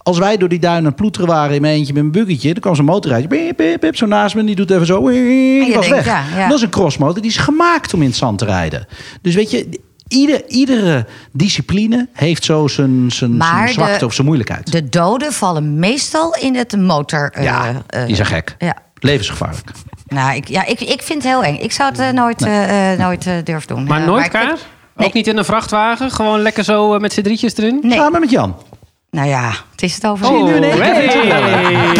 Als wij door die duinen aan ploeteren waren in mijn eentje met mijn buggetje... dan kwam zo'n motorrijder, pip, pip, pip, zo naast me... die doet even zo, die was denkt, weg. ja, ja. Dat is een crossmotor, die is gemaakt om in het zand te rijden. Dus weet je, ieder, iedere discipline heeft zo zijn, zijn, Maar zijn de- zwakte of zijn moeilijkheid. De doden vallen meestal in het motor. eh, ja, eh, die zijn gek. Ja. Levensgevaarlijk. Nou, ik, ja, ik, ik vind het heel eng. Ik zou het eh, nooit, eh, eh, nooit durven doen. Maar nooit ik vind-? Nee. Ook niet in een vrachtwagen? Gewoon lekker zo met z'n drietjes erin? Nee. Samen met Jan. Nou ja, het is het over. Oh, hey. [LAUGHS]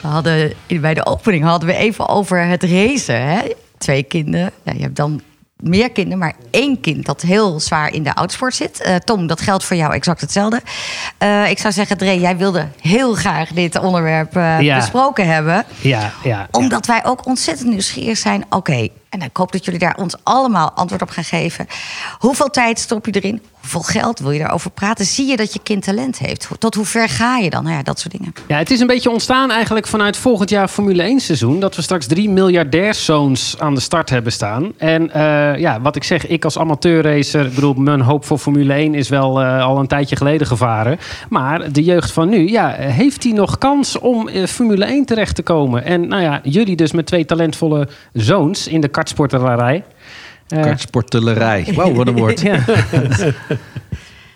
We hadden, bij de opening hadden we even over het racen. Hè? Twee kinderen. Ja, je hebt dan meer kinderen, maar één kind dat heel zwaar in de oudsport zit. Eh, Tom, dat geldt voor jou exact hetzelfde. Eh, ik zou zeggen, Dre, jij wilde heel graag dit onderwerp eh, Ja. besproken hebben. Ja, ja. Omdat wij ook ontzettend nieuwsgierig zijn. Oké, en ik hoop dat jullie daar ons allemaal antwoord op gaan geven. Hoeveel tijd stop je erin? Hoeveel geld wil je daarover praten? Zie je dat je kind talent heeft? Tot hoe ver ga je dan? Nou ja, dat soort dingen. Ja, het is een beetje ontstaan eigenlijk vanuit volgend jaar Formule 1 seizoen. Dat we straks drie miljardairszoons aan de start hebben staan. En eh, ja, wat ik zeg, ik als amateurracer, ik bedoel, mijn hoop voor Formule 1 is wel eh, al een tijdje geleden gevaren. Maar de jeugd van nu, ja, heeft die nog kans om eh, Formule 1 terecht te komen? En nou ja, jullie dus met twee talentvolle zoons in de kartsporterij. Eh, Kartsportelerij. Wauw, wat een woord. [LAUGHS] ja.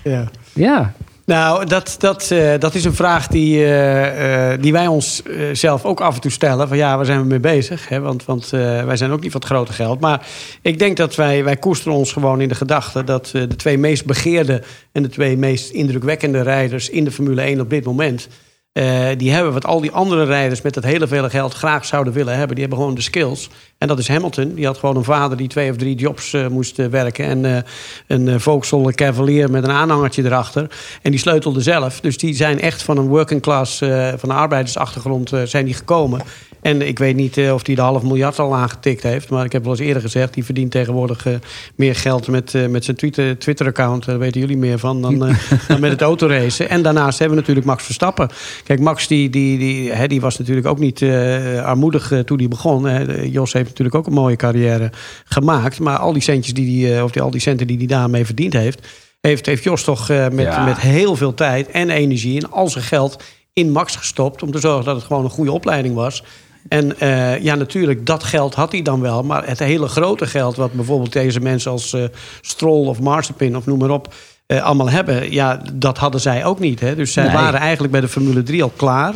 Ja. ja, Nou, dat, dat, eh, dat is een vraag die, eh, eh, die wij ons zelf ook af en toe stellen. Van ja, waar zijn we mee bezig? Hè? Want, want eh, wij zijn ook niet van het grote geld. Maar ik denk dat wij, wij koesteren ons gewoon in de gedachte... dat eh, de twee meest begeerde en de twee meest indrukwekkende rijders in de Formule 1 op dit moment... eh, die hebben wat al die andere rijders met dat hele vele geld graag zouden willen hebben. Die hebben gewoon de skills. En dat is Hamilton. Die had gewoon een vader die twee of drie jobs eh, moest eh, werken. En een Vauxhall Cavalier met een aanhangertje erachter. En die sleutelde zelf. Dus die zijn echt van een working class, van een arbeidersachtergrond zijn die gekomen. En ik weet niet of hij de half miljard al aangetikt heeft. Maar ik heb wel eens eerder gezegd, die verdient tegenwoordig meer geld met, met zijn Twitter- Twitter-account. Daar weten jullie meer van dan, [LAUGHS] dan met het autoracen. En daarnaast hebben we natuurlijk Max Verstappen. Kijk, Max die, die, die, hè, die was natuurlijk ook niet eh, armoedig eh, toen hij begon. Hè. Jos heeft natuurlijk ook een mooie carrière gemaakt. Maar al die centjes die, die, eh, of die, al die centen die hij daarmee verdiend heeft... heeft, heeft Jos toch met, Ja. met heel veel tijd en energie en al zijn geld in Max gestopt... om te zorgen dat het gewoon een goede opleiding was... En ja, natuurlijk, dat geld had hij dan wel. Maar het hele grote geld, wat bijvoorbeeld deze mensen als eh Stroll of Marsepin of noem maar op, eh, allemaal hebben, ja, dat hadden zij ook niet. Hè? Dus zij Nee. waren eigenlijk bij de Formule 3 al klaar.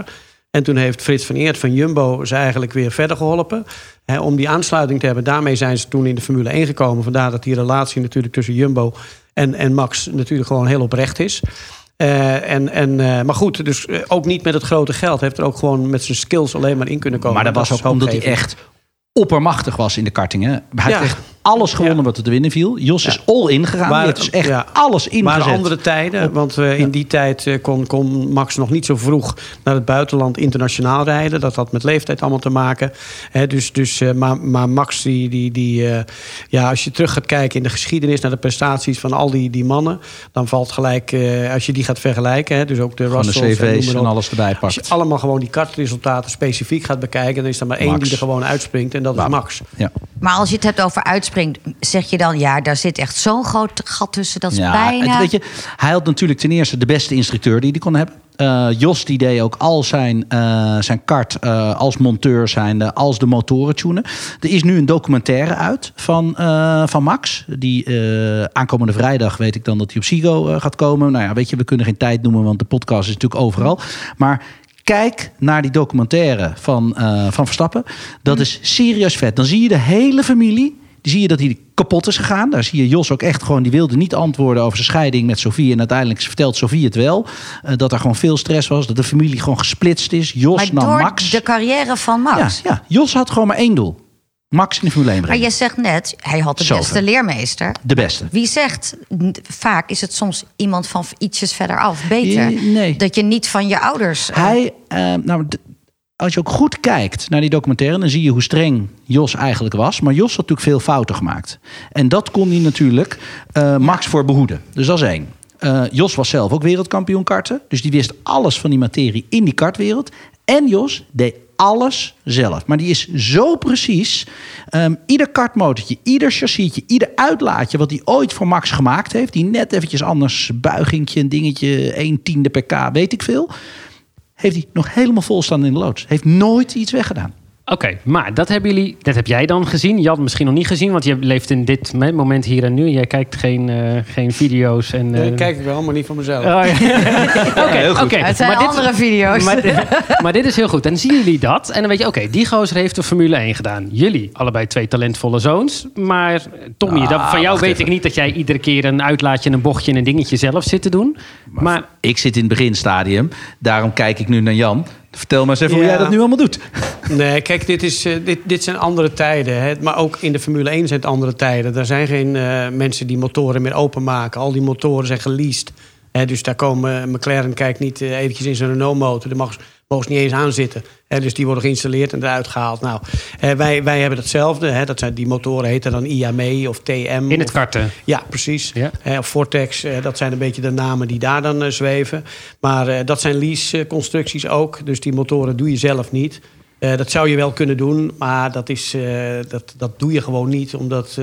En toen heeft Frits van Eert van Jumbo ze eigenlijk weer verder geholpen. Hè, om die aansluiting te hebben. Daarmee zijn ze toen in de Formule 1 gekomen. Vandaar dat die relatie natuurlijk tussen Jumbo en, en Max natuurlijk gewoon heel oprecht is. Eh, en, en, eh, maar goed, dus ook niet met het grote geld. Hij heeft er ook gewoon met zijn skills alleen maar in kunnen komen. Maar dat was is ook omdat hij echt oppermachtig was in de kartingen. Hij Ja. heeft echt alles gewonnen Ja. wat er te winnen viel. Jos is all in gegaan. Maar- hij heeft dus echt ja. alles ingezet. waren andere tijden, want eh, in die tijd eh, kon, kon Max nog niet zo vroeg naar het buitenland internationaal rijden. Dat had met leeftijd allemaal te maken. Hè, dus, dus, eh, maar, maar Max, die, die, die, eh, ja, als je terug gaat kijken in de geschiedenis naar de prestaties van al die, die mannen, dan valt gelijk, eh, als je die gaat vergelijken, hè, dus ook de Gewoon de en cv's maar en alles erbij Als je pakt. allemaal gewoon die kartresultaten specifiek gaat bekijken, dan is er maar één die er gewoon uitspringt en dat is. Max. Ja. Maar als je het hebt over zeg je dan... ja, daar zit echt zo'n groot gat tussen, dat is Ja, bijna... het- weet je, hij had natuurlijk ten eerste de beste instructeur die hij kon hebben. Eh, Jos die deed ook al zijn, eh, zijn kart eh, als monteur zijnde, als de motoren tunen. Er is nu een documentaire uit van, van Max. Die aankomende vrijdag weet ik dan dat hij op Sigo gaat komen. Nou ja, weet je, we kunnen geen tijd noemen, want de podcast is natuurlijk overal. Maar kijk naar die documentaire van, van Verstappen. Dat is serieus vet. Dan zie je de hele familie. Die zie je dat hij kapot is gegaan. Daar zie je Jos ook echt gewoon. Die wilde niet antwoorden over zijn scheiding met Sofie. En uiteindelijk vertelt Sofie het wel. eh, dat er gewoon veel stress was. Dat de familie gewoon gesplitst is. Jos maar nam door Max. de carrière van Max. ja, Jos had gewoon maar één doel. Max in de Formule 1 Maar brengen. je zegt net, hij had de beste leermeester. De beste. Wie zegt, vaak is het soms iemand van ietsjes verder af beter. Eh, nee. Dat je niet van je ouders... eh, Hij, eh, nou, als je ook goed kijkt naar die documentaire, dan zie je hoe streng Jos eigenlijk was. Maar Jos had natuurlijk veel fouten gemaakt. En dat kon hij natuurlijk eh, Max voor behoeden. Dus dat is één. Eh, Jos was zelf ook wereldkampioen karten. Dus die wist alles van die materie in die kartwereld. En Jos deed alles zelf. Maar die is zo precies. Ehm, ieder kartmotortje, ieder chassisje, ieder uitlaatje... wat hij ooit voor Max gemaakt heeft... die net eventjes anders, buigingje, een dingetje... 1 tiende per k, weet ik veel heeft hij nog helemaal vol staan in de loods. Heeft nooit iets weggedaan. Oké, maar dat hebben jullie, dat heb jij dan gezien. Je had het misschien nog niet gezien, want je leeft in dit moment hier en nu. Jij kijkt geen, eh, geen video's en. Nee, eh, kijk ik wel, maar niet van mezelf. Oh, ja. [LAUGHS] Oké, oké. het zijn Maar dit- andere video's. Maar, dit- maar dit is heel goed. Dan zien jullie dat. En dan weet je, oké, die gozer heeft de Formule 1 gedaan. Jullie, allebei twee talentvolle zoons. Maar Tommy, Ah, dat, van jou weet even. ik niet dat jij iedere keer een uitlaatje, een bochtje en een dingetje zelf zit te doen. Maar, Ik zit in het beginstadium. Daarom kijk ik nu naar Jan. Vertel maar eens even hoe jij dat nu allemaal doet. Nee, kijk, dit, is, eh, dit, dit zijn andere tijden. Hè. Maar ook in de Formule 1 zijn het andere tijden. Er zijn geen eh, mensen die motoren meer openmaken. Al die motoren zijn geleased. Hè, dus daar komen... McLaren kijkt niet eh, eventjes in zijn Renault-motor. Daar mag, mogen niet eens aan zitten. Hè, dus die worden geïnstalleerd en eruit gehaald. Nou, wij, wij hebben hetzelfde. Hè. Dat zijn, die motoren heten dan IAME of TM. in het karten. ja, precies. Ja. Of Vortex, dat zijn een beetje de namen die daar dan eh, zweven. Maar eh, dat zijn lease-constructies ook. Dus die motoren doe je zelf niet. Eh, dat zou je wel kunnen doen, maar dat, is, dat, dat doe je gewoon niet. Omdat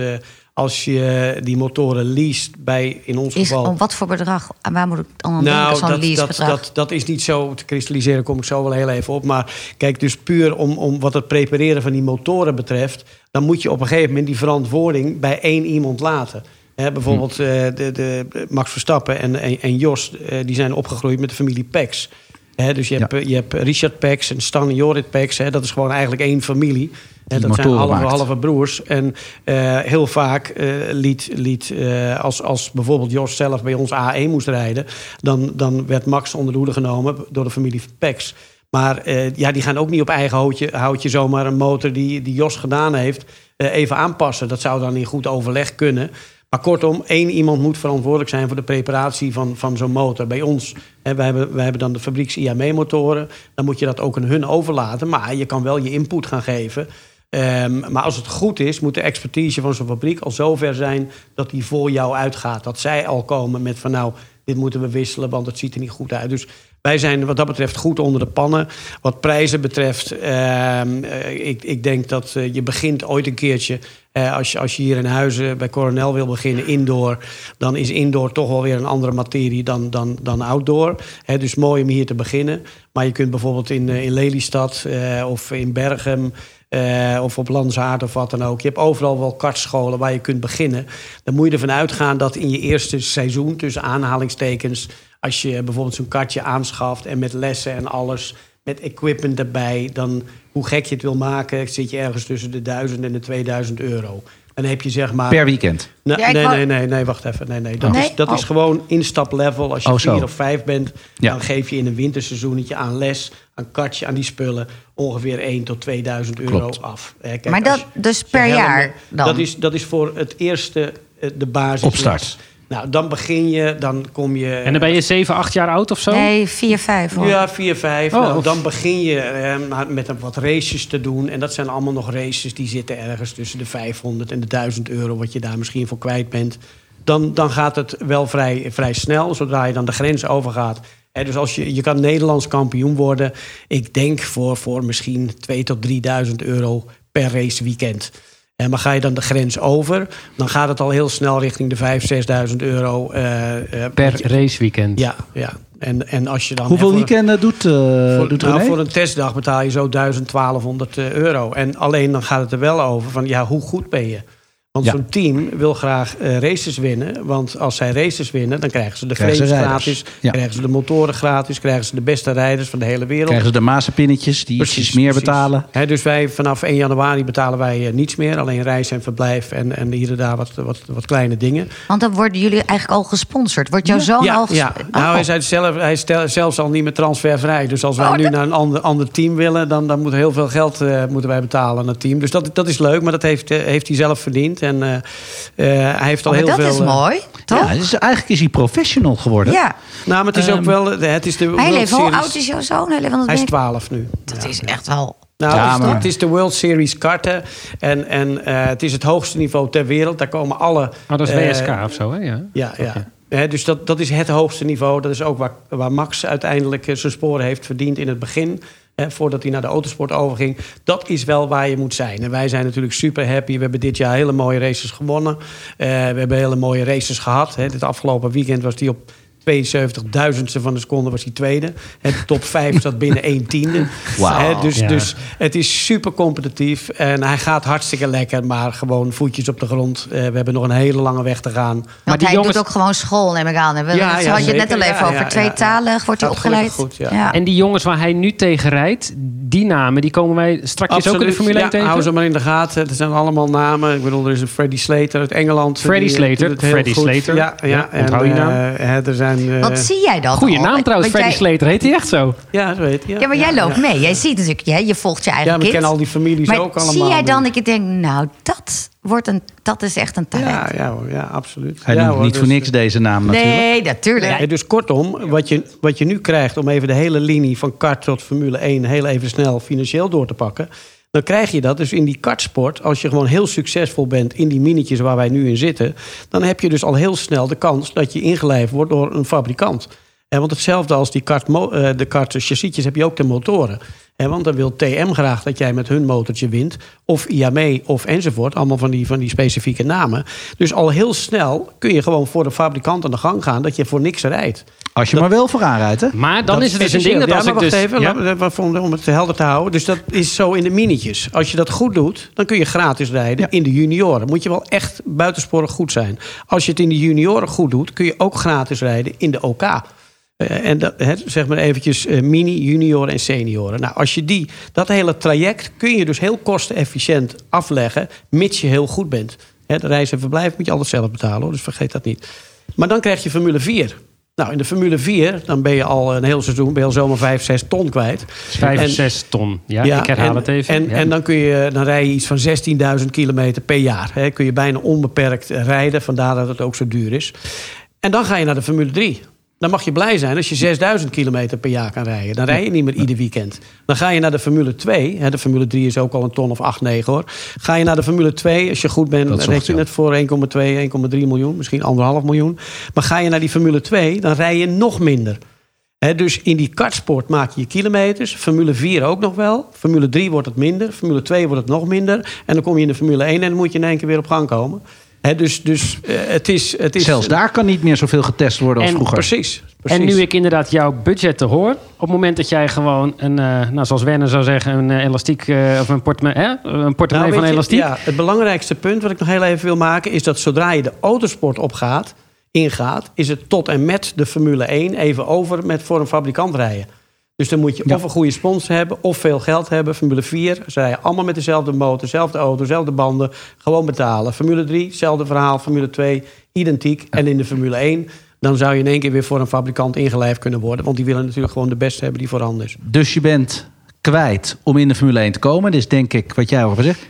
als je die motoren leest bij, in ons Is, geval... om wat voor bedrag? En waar moet ik dan aan denken, Nou, zo'n dat, dat, leasebedrag? dat, dat is niet zo te kristalliseren, kom ik zo wel heel even op. Maar kijk, dus puur om, om wat het prepareren van die motoren betreft... dan moet je op een gegeven moment die verantwoording bij één iemand laten. Hè, bijvoorbeeld Hm. eh, de, de, Max Verstappen en, en, en Jos, eh, die zijn opgegroeid met de familie Pex. Hè, dus je hebt, je hebt Richard Pex en Stan en Jorrit Pex. Hè, dat is gewoon eigenlijk één familie. Die dat zijn halve, halve broers. En eh, heel vaak eh, liet, liet eh, als, als bijvoorbeeld Jos zelf bij ons A1 moest rijden... Dan, dan werd Max onder de hoede genomen door de familie Pex. Maar ja, die gaan ook niet op eigen houtje, houtje zomaar een motor die, die Jos gedaan heeft... even aanpassen. Dat zou dan in goed overleg kunnen... Maar kortom, één iemand moet verantwoordelijk zijn voor de preparatie van, van zo'n motor. Bij ons, hè, wij, hebben, wij hebben dan de fabrieks IAME-motoren. Dan moet je dat ook aan hun overlaten. Maar je kan wel je input gaan geven. Ehm, maar als het goed is, moet de expertise van zo'n fabriek al zover zijn... dat die voor jou uitgaat. Dat zij al komen met van nou, dit moeten we wisselen... want het ziet er niet goed uit. Dus wij zijn wat dat betreft goed onder de pannen. Wat prijzen betreft, ehm, eh, ik, ik denk dat eh, je begint ooit een keertje... eh, als, je, als je hier in Huizen bij Coronel wil beginnen, indoor... dan is indoor toch wel weer een andere materie dan, dan, dan outdoor. Dus mooi om hier te beginnen. Maar je kunt bijvoorbeeld in, in Lelystad of in Bergen... eh, of op Lanzaard of wat dan ook. Je hebt overal wel kartscholen waar je kunt beginnen. Dan moet je ervan uitgaan dat in je eerste seizoen... tussen aanhalingstekens als je bijvoorbeeld zo'n kartje aanschaft en met lessen en alles, met equipment erbij, dan hoe gek je het wil maken, zit je ergens tussen de 1000 en de 2000 euro. Dan heb je zeg maar. Per weekend. Nee, Ja, nee, nee, nee, nee, wacht even. Nee, nee. Dat, is, dat is Oh. gewoon instaplevel. Als je Oh, zo. vier of vijf bent, Ja. dan geef je in een winterseizoenetje aan les, aan kartje, aan die spullen ongeveer 1 tot 2000 euro Klopt. af. Eh, kijk, Maar dat dus per helmen- jaar dan? Dat is, dat is voor het eerste eh, de basis. Opstart. Nou, dan begin je, dan kom je. En dan ben je 7, 8 jaar oud of zo? Nee, 4, 5 hoor. Ja, 4, 5. Oh, nou, of- dan begin je eh, maar met een wat races te doen. En dat zijn allemaal nog races die zitten ergens tussen de 500 en de 1000 euro, wat je daar misschien voor kwijt bent. Dan, dan gaat het wel vrij, vrij snel, zodra je dan de grens overgaat. Hè, dus als je, je kan Nederlands kampioen worden, ik denk voor, voor misschien 2 tot 3000 euro per race weekend. En maar ga je dan de grens over, dan gaat het al heel snel richting de 5.000, 6.000 euro. eh, eh, Per je- raceweekend. Ja, ja. En, en als je dan. Hoeveel weekenden doet, eh voor, doet nou, voor een testdag betaal je zo 1000, 1200 eh, euro. En alleen dan gaat het er wel over van ja, hoe goed ben je? Want Ja. zo'n team wil graag eh, races winnen. Want als zij races winnen, dan krijgen ze de Krijgen frames gratis. Ja. Krijgen ze de motoren gratis. Krijgen ze de beste rijders van de hele wereld. Krijgen ze de mazenpinnetjes die ietsjes meer precies. betalen. Hè, dus wij vanaf 1 januari betalen wij eh, niets meer. Alleen reis en verblijf en, en hier en daar wat, wat, wat kleine dingen. Want dan worden jullie eigenlijk al gesponsord. Wordt jouw zoon ja, al ges- ja. Oh. Nou, hij, zei zelf, hij is stel- zelfs al niet meer transfervrij. Dus als wij Oh, nu dat- naar een ander, ander team willen... dan, dan moet heel veel geld eh, moeten wij betalen aan het team. Dus dat, dat is leuk, maar dat heeft, heeft hij zelf verdiend. En eh, eh, hij heeft al Oh, maar heel dat veel... is eh, mooi, toch? Ja, dus eigenlijk is hij professional geworden. Ja. nou, maar het is ook Ehm, wel... Het is de Hij leeft. Hoe oud is jouw zoon? Hij, leeft, want dat Hij is ben ik- 12 nu. Dat Ja. is echt wel... Nou, Ja, het, is, maar- het is de World Series karten. En, en eh, het is het hoogste niveau ter wereld. Daar komen alle... Oh, dat is WSK of zo, hè? Ja. Ja, ja. Hè, dus dat, dat is het hoogste niveau. Dat is ook waar, waar Max uiteindelijk zijn sporen heeft verdiend in het begin. Voordat hij naar de autosport overging. Dat is wel waar je moet zijn. En wij zijn natuurlijk super happy. We hebben dit jaar hele mooie races gewonnen. Eh, we hebben hele mooie races gehad. Hè. Dit afgelopen weekend was hij op 72.000ste van de seconde was hij tweede. En de top 5 zat binnen 1 tiende. Hè, dus, Ja. dus het is super competitief. En hij gaat hartstikke lekker. Maar gewoon voetjes op de grond. Eh, we hebben nog een hele lange weg te gaan. Want die hij jongens- doet ook gewoon school, neem ik aan. We- Ja, dat ja, had je het net al even Ja, over. ja, Tweetalig wordt hij opgeleid. goed, ja. En die jongens waar hij nu tegen rijdt, die namen, die komen wij straks ook in de Formule 1 ja, tegen? hou ze maar in de gaten. Het zijn allemaal namen. Ik bedoel, er is een Freddy Slater uit Engeland. Freddy Die, eh, Slater, Freddy. Slater. Ja, ja, Ja, en, onthoud je naam. eh, hè, er zijn... eh, Wat zie jij dan? Goeie al? naam trouwens, Want Freddy jij- Slater. Heet hij echt zo? Ja, zo heet hij. Ja, maar jij loopt mee. Jij ziet natuurlijk, ja, je volgt je eigen Ja, we kind. kennen al die families maar ook allemaal. zie jij dan dat je denkt, nou, dat, wordt een, dat is echt een talent. Ja, ja, hoor, ja absoluut. Hij ja, noemt hoor, niet voor dus, niks deze naam natuurlijk. nee, natuurlijk. Ja, dus kortom, wat je, wat je nu krijgt om even de hele linie van kart tot Formule 1 heel even snel financieel door te pakken. Dan krijg je dat dus in die kartsport. Als je gewoon heel succesvol bent in die minietjes waar wij nu in zitten. Dan heb je dus al heel snel de kans dat je ingelijfd wordt door een fabrikant. En want hetzelfde als die kart, eh, de heb je ook de motoren. En want dan wil TM graag dat jij met hun motortje wint. Of IAME of enzovoort. Allemaal van die, van die specifieke namen. Dus al heel snel kun je gewoon voor de fabrikant aan de gang gaan. Dat je voor niks rijdt. Als je maar wel vooraan rijdt, hè? Maar dan Dat is het dus een ding dat ja, als ik wacht dus... even, ja? laat- om om het helder te houden. Dus dat is zo in de minietjes. Als je dat goed doet, dan kun je gratis rijden Ja. in de junioren. Moet je wel echt buitensporig goed zijn. Als je het in de junioren goed doet, kun je ook gratis rijden in de OK. Eh, en dat, zeg maar eventjes eh, mini, junioren en senioren. Nou, als je die, dat hele traject kun je dus heel kostenefficiënt afleggen, mits je heel goed bent. De reis en verblijf moet je altijd zelf betalen, hoor, dus vergeet dat niet. Maar dan krijg je Formule 4. Nou, in de Formule 4, dan ben je al een heel seizoen, ben je al zomaar 5, 6 ton kwijt. 5, En- 6 ton. Ja, ik herhaal en, het even. En, Ja. en dan, kun je, dan rij je iets van 16.000 kilometer per jaar. Hè. Kun je bijna onbeperkt rijden. Vandaar dat het ook zo duur is. En dan ga je naar de Formule 3. Dan mag je blij zijn als je 6000 kilometer per jaar kan rijden. Dan rij je niet meer ieder weekend. Dan ga je naar de Formule 2. Hè, de Formule 3 is ook al een ton of 8, 9 hoor. Ga je naar de Formule 2, als je goed bent, red je het voor 1,2, 1,3 miljoen. Misschien 1,5 miljoen. Maar ga je naar die Formule 2, dan rij je nog minder. Dus in die kartsport maak je je kilometers. Formule 4 ook nog wel. Formule 3 wordt het minder. Formule 2 wordt het nog minder. En dan kom je in de Formule 1 en dan moet je in één keer weer op gang komen. Dus dus eh, het, is, het is... Zelfs daar kan niet meer zoveel getest worden als En vroeger. Precies, precies. En nu ik inderdaad jouw budget te hoor, op het moment dat jij gewoon een, eh, nou, zoals Werner zou zeggen, een eh, elastiek eh, of een portemonnee, hè? een portemonnee Nou, van weet je, elastiek. Ja, het belangrijkste punt wat ik nog heel even wil maken... is dat zodra je de autosport opgaat, ingaat... is het tot en met de Formule 1 even over met voor een fabrikant rijden. Dus dan moet je Ja. of een goede sponsor hebben of veel geld hebben. Formule 4, ze rijden allemaal met dezelfde motor, dezelfde auto, dezelfde banden. Gewoon betalen. Formule 3, hetzelfde verhaal. Formule 2, identiek. En in de Formule 1, dan zou je in één keer weer voor een fabrikant ingelijfd kunnen worden. Want die willen natuurlijk gewoon de beste hebben die voorhanden is. Dus je bent kwijt om in de Formule 1 te komen. Dus denk ik, wat jij over zegt,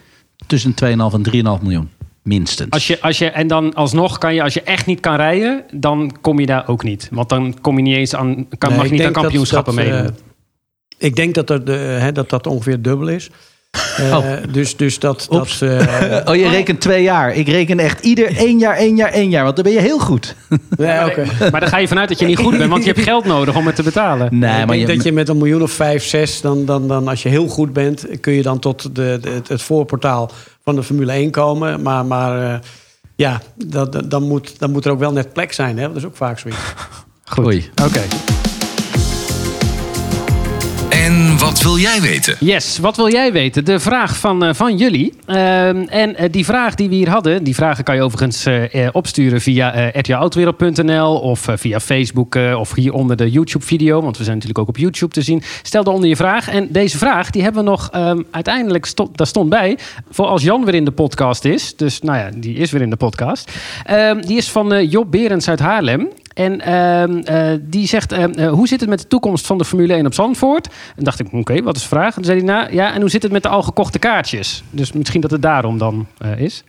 tussen 2,5 en 3,5 miljoen. Minstens. Als je, als je, en dan alsnog kan je, als je echt niet kan rijden, dan kom je daar ook niet. Want dan kom je niet eens aan, kan, Nee, mag je niet aan dat- kampioenschappen dat, eh, meedoen. Ik denk dat er de, hè, dat, dat ongeveer dubbel is. [LAUGHS] Eh, Oh. Dus, dus dat. Oeps. dat eh, [LAUGHS] oh, je rekent twee jaar. Ik reken echt ieder één jaar, één jaar, één jaar. Want dan ben je heel goed. [LAUGHS] nee, oké. Maar dan ga je vanuit dat je niet goed bent, want je hebt geld nodig om het te betalen. Nee, ik maar denk je, dat je met een miljoen of vijf, zes, dan, dan, dan als je heel goed bent, kun je dan tot de, de- het, het voorportaal van de Formule 1 komen. Maar, maar eh, ja, dat, dat- dan, moet, dan moet er ook wel net plek zijn. Hè? Dat is ook vaak zoiets. Goed. Oké. Wat wil jij weten? Yes, wat wil jij weten? De vraag van, eh, van jullie. Ehm, en eh, die vraag die we hier hadden, die vragen kan je overigens eh, opsturen via uh, of via Facebook of hier onder de YouTube-video, want we zijn natuurlijk ook op YouTube te zien. Stel daaronder je vraag. En deze vraag, die hebben we nog ehm, uiteindelijk, stond, daar stond bij, voor als Jan weer in de podcast is. Dus nou ja, die is weer in de podcast. Ehm, die is van Job Berends uit Haarlem. En ehm, eh, die zegt, ehm, eh, hoe zit het met de toekomst van de Formule 1 op Zandvoort? En dacht ik, oké, wat is de vraag? En toen zei hij, nou ja, en hoe zit het met de al gekochte kaartjes? Dus misschien dat het daarom dan eh, is.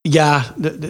Ja,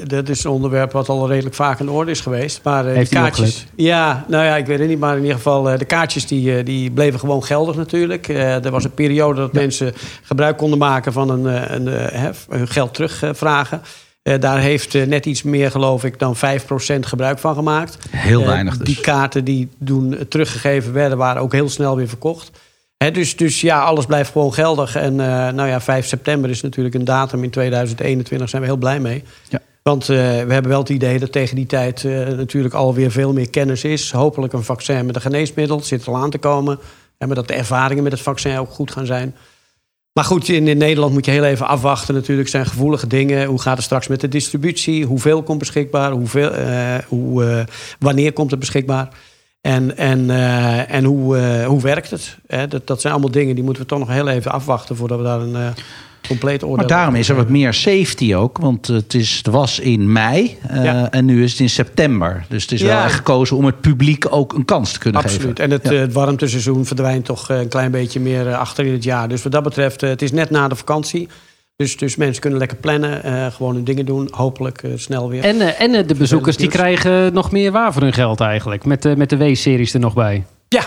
dat is een onderwerp wat al redelijk vaak aan de orde is geweest. Maar Heeft de kaartjes. Ja, nou ja, ik weet het niet. Maar in ieder geval, de kaartjes die, die bleven gewoon geldig natuurlijk. Er was een periode dat mensen gebruik konden maken van een, een, hun geld terugvragen. Eh, daar heeft eh, net iets meer, geloof ik, dan 5% gebruik van gemaakt. Heel Eh, weinig dus. Die kaarten die toen teruggegeven werden, waren ook heel snel weer verkocht. Hè, dus, dus ja, alles blijft gewoon geldig. En nou ja, 5 september is natuurlijk een datum in 2021, zijn we heel blij mee. Ja. Want we hebben wel het idee dat tegen die tijd eh, natuurlijk alweer veel meer kennis is. Hopelijk een vaccin met een geneesmiddel, zit er al aan te komen. En maar dat de ervaringen met het vaccin ook goed gaan zijn. Maar goed, in, Nederland moet je heel even afwachten natuurlijk. zijn gevoelige dingen. Hoe gaat het straks met de distributie? Hoeveel komt beschikbaar? Hoeveel, eh, hoe, eh, wanneer komt het beschikbaar? En, en, eh, en hoe, hoe werkt het? Dat, dat zijn allemaal dingen die moeten we toch nog heel even afwachten... voordat we daar een compleet oordeel Maar daarom is er wat meer safety ook. Want het, is, het was in mei eh, Ja. en nu is het in september. Dus het is wel echt gekozen om het publiek ook een kans te kunnen Absoluut. geven. En het, Ja. eh, het warmteseizoen verdwijnt toch eh, een klein beetje meer eh, achter in het jaar. Dus wat dat betreft, eh, het is net na de vakantie. Dus, dus mensen kunnen lekker plannen, eh, gewoon hun dingen doen. Hopelijk eh, snel weer. En, eh, en eh, de bezoekers die krijgen nog meer waar voor hun geld eigenlijk. Met, de met de W-series er nog bij. Ja,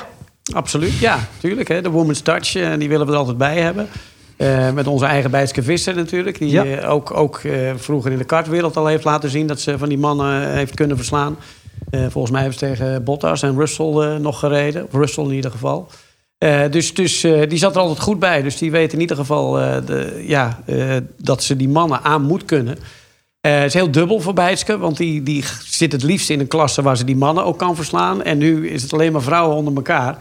absoluut. Ja, tuurlijk. Hè. De Women's Touch, eh, die willen we er altijd bij hebben. Eh, met onze eigen Bijtske Visser natuurlijk. Die Ja. eh, ook, ook eh, vroeger in de kartwereld al heeft laten zien... dat ze van die mannen heeft kunnen verslaan. Volgens mij hebben ze tegen Bottas en Russell nog gereden. Of Russell in ieder geval. Dus dus die zat er altijd goed bij. Dus die weet in ieder geval de, ja, dat ze die mannen aan moet kunnen. Het is heel dubbel voor Bijtske, want die, die zit het liefst in een klasse waar ze die mannen ook kan verslaan. En nu is het alleen maar vrouwen onder elkaar.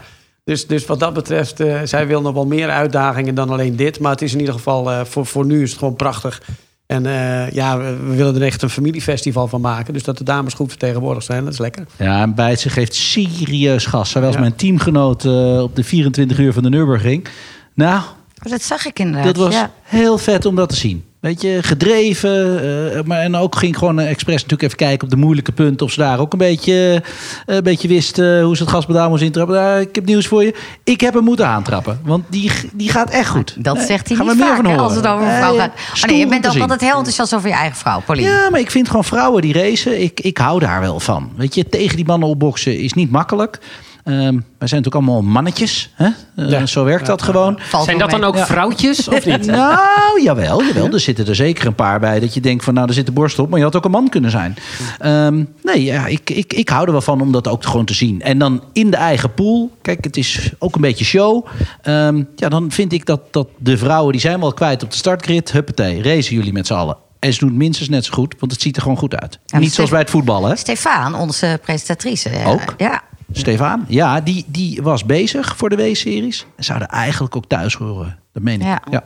Dus, dus wat dat betreft, eh, zij wil nog wel meer uitdagingen dan alleen dit. Maar het is in ieder geval, eh, voor, voor nu is het gewoon prachtig. En eh, ja, we, we willen er echt een familiefestival van maken. Dus dat de dames goed vertegenwoordigd zijn, dat is lekker. Ja, en Bijtse geeft serieus gas. Was Ja. mijn teamgenoot eh, op de 24 uur van de Nürburgring. Nou, Dat zag ik inderdaad. dat was ja. heel vet om dat te zien. Weet je, gedreven. eh, maar, en ook ging gewoon uh, expres natuurlijk even kijken op de moeilijke punten. Of ze daar ook een beetje, eh, een beetje wist eh, hoe ze het gaspedaal moest intrappen. Nou, ik heb nieuws voor je. Ik heb hem moeten aantrappen. Want die, die gaat echt goed. Dat Nee, zegt hij gaan niet we meer vaak van hè, horen. als het over een vrouw gaat. Oh, nee, je bent ook altijd heel enthousiast over je eigen vrouw, Pauline. Ja, maar ik vind gewoon vrouwen die racen, ik, ik hou daar wel van. Weet je, tegen die mannen opboksen is niet makkelijk. Ehm, wij zijn natuurlijk allemaal mannetjes. Hè? Eh, Ja. Zo werkt dat gewoon. Valt Zijn dat dan ook vrouwtjes of [LAUGHS] niet? Nou, jawel, jawel. Er zitten er zeker een paar bij dat je denkt van... nou, er zit de borst op, maar je had ook een man kunnen zijn. Ehm, nee, ja, ik, ik, ik hou er wel van om dat ook gewoon te zien. En dan in de eigen pool. Kijk, het is ook een beetje show. Ehm, ja, dan vind ik dat, dat de vrouwen... die zijn wel kwijt op de startgrid. Huppatee, racen jullie met z'n allen. En ze doen het minstens net zo goed, want het ziet er gewoon goed uit. Ja, Niet zoals bij het voetballen, hè? Stefan, onze presentatrice. Ook? Ja. Stefan, ja, die, die was bezig voor de W-series. En zouden eigenlijk ook thuis horen. Dat meen ik. Ja. ja.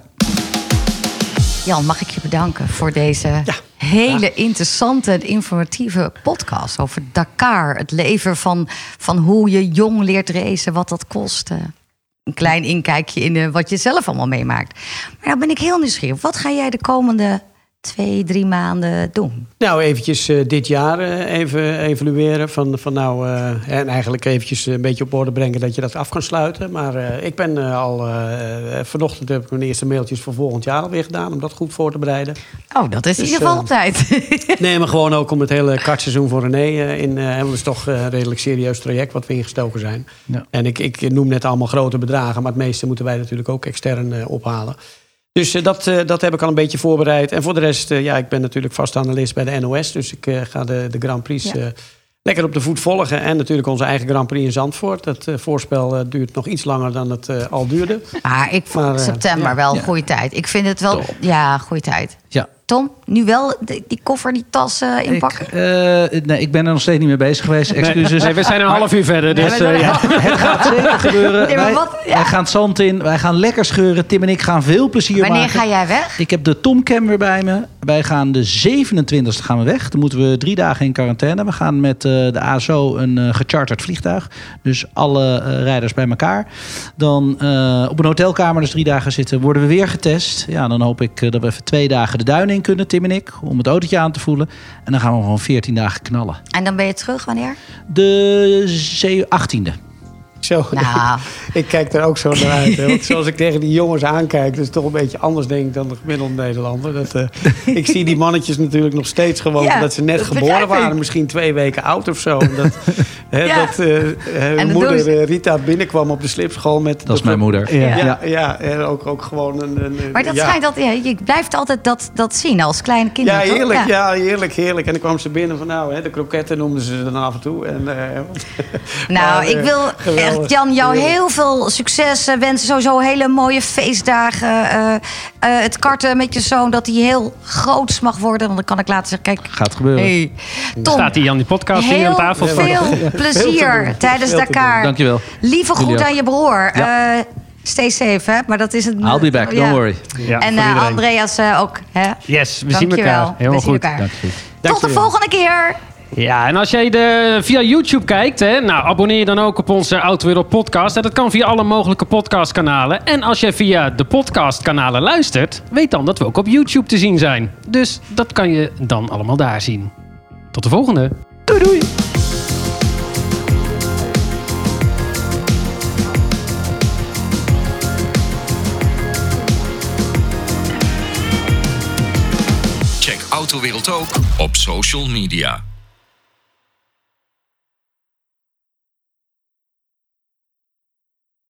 Jan, mag ik je bedanken voor deze hele interessante en informatieve podcast over Dakar. Het leven van, van hoe je jong leert racen, wat dat kost. Eh, Een klein inkijkje in eh, wat je zelf allemaal meemaakt. Maar nou ben ik heel nieuwsgierig. Wat ga jij de komende twee, drie maanden doen? Nou, eventjes eh, dit jaar eh, even evalueren. Van, van nou, eh, en eigenlijk eventjes een beetje op orde brengen dat je dat af kan sluiten. Maar eh, ik ben al, vanochtend heb ik mijn eerste mailtjes voor volgend jaar alweer gedaan. Om dat goed voor te bereiden. Oh, dat is in Dus, ieder geval op tijd. [LAUGHS] Nee, maar gewoon ook om het hele kartseizoen voor René in. eh, want het is toch eh, een redelijk serieus traject wat we ingestoken zijn. Ja. En ik, ik noem net allemaal grote bedragen, maar het meeste moeten wij natuurlijk ook extern eh, ophalen. Dus eh, dat, eh, dat heb ik al een beetje voorbereid. En voor de rest, eh, ja, ik ben natuurlijk vast analist bij de NOS. Dus ik eh, ga de, de Grand Prix Ja. eh, lekker op de voet volgen. En natuurlijk onze eigen Grand Prix in Zandvoort. Dat eh, voorspel eh, duurt nog iets langer dan het eh, al duurde. Maar ik vond Maar, september ja. wel een Ja. goede tijd. Ik vind het wel, Top. ja, goede tijd. ja. Tom, nu wel die, die koffer, die tas eh, Ik, inpakken? eh, nee, ik ben er nog steeds niet mee bezig geweest. Excuses. Nee, we zijn een half uur verder, dus Nee, eh, ja. Het gaat [LAUGHS] zeker gebeuren. Nee, maar wij, wat- ja. wij gaan het zand in. Wij gaan lekker scheuren. Tim en ik gaan veel plezier Wanneer maken. ga jij weg? Ik heb de Tomcam weer bij me. Wij gaan de 27e gaan we weg. Dan moeten we drie dagen in quarantaine. We gaan met eh, de ASO een eh, gecharterd vliegtuig. Dus alle rijders bij elkaar. Dan eh, op een hotelkamer dus drie dagen zitten. Worden we weer getest. Ja, dan hoop ik dat we even twee dagen de duinen in kunnen, Tim en ik. Om het autootje aan te voelen. En dan gaan we gewoon 14 dagen knallen. En dan ben je terug wanneer? De ze- 18e. Zo, Nou. [LAUGHS] ik kijk er ook zo naar uit. Hè. Want [LAUGHS] zoals ik tegen die jongens aankijk, dat is toch een beetje anders denk ik dan de gemiddelde Nederlander. Dat, eh, [LAUGHS] ik zie die mannetjes natuurlijk nog steeds gewoon Ja, dat ze net dat geboren waren, misschien twee weken oud of zo. Dat, hè, Ja. dat eh, moeder ze. eh, Rita binnenkwam op de slipschool met. Dat is mijn moeder. Ja, Ja. ja. en ook, ook gewoon een. een Maar dat ja. schijnt dat, ja, je blijft altijd dat, dat zien als kleine Ja, kinderen. toch? heerlijk, ja. heerlijk, heerlijk. En dan kwam ze binnen van, nou, hè, de kroketten noemden ze dan af en toe. En, eh, [LAUGHS] Nou, Maar, ik wil geweldig. echt, Jan, jou heel veel succes wensen. Sowieso hele mooie feestdagen. eh, eh, het karten met je zoon, dat hij heel groots mag worden. Want dan kan ik laten zeggen, kijk... Gaat gebeuren. Hey, Tom, Staat hij aan die podcast hier aan tafel? veel Veel plezier tijdens Dakar. Dankjewel. Lieve groet aan je broer. Ja. Eh, stay safe, hè? Maar dat is het. I'll be back, Ja. don't worry. Ja, en eh. Andreas eh, ook, hè? Yes, we zien Dankjewel. elkaar. Helemaal We zien goed. elkaar. Dank je. Tot de Dankjewel. volgende keer. Ja, en als jij de, via YouTube kijkt, hè, nou, abonneer je dan ook op onze Autowereld podcast. En dat kan via alle mogelijke podcastkanalen. En als jij via de podcastkanalen luistert, weet dan dat we ook op YouTube te zien zijn. Dus dat kan je dan allemaal daar zien. Tot de volgende. Doei doei. Autowereld ook op social media.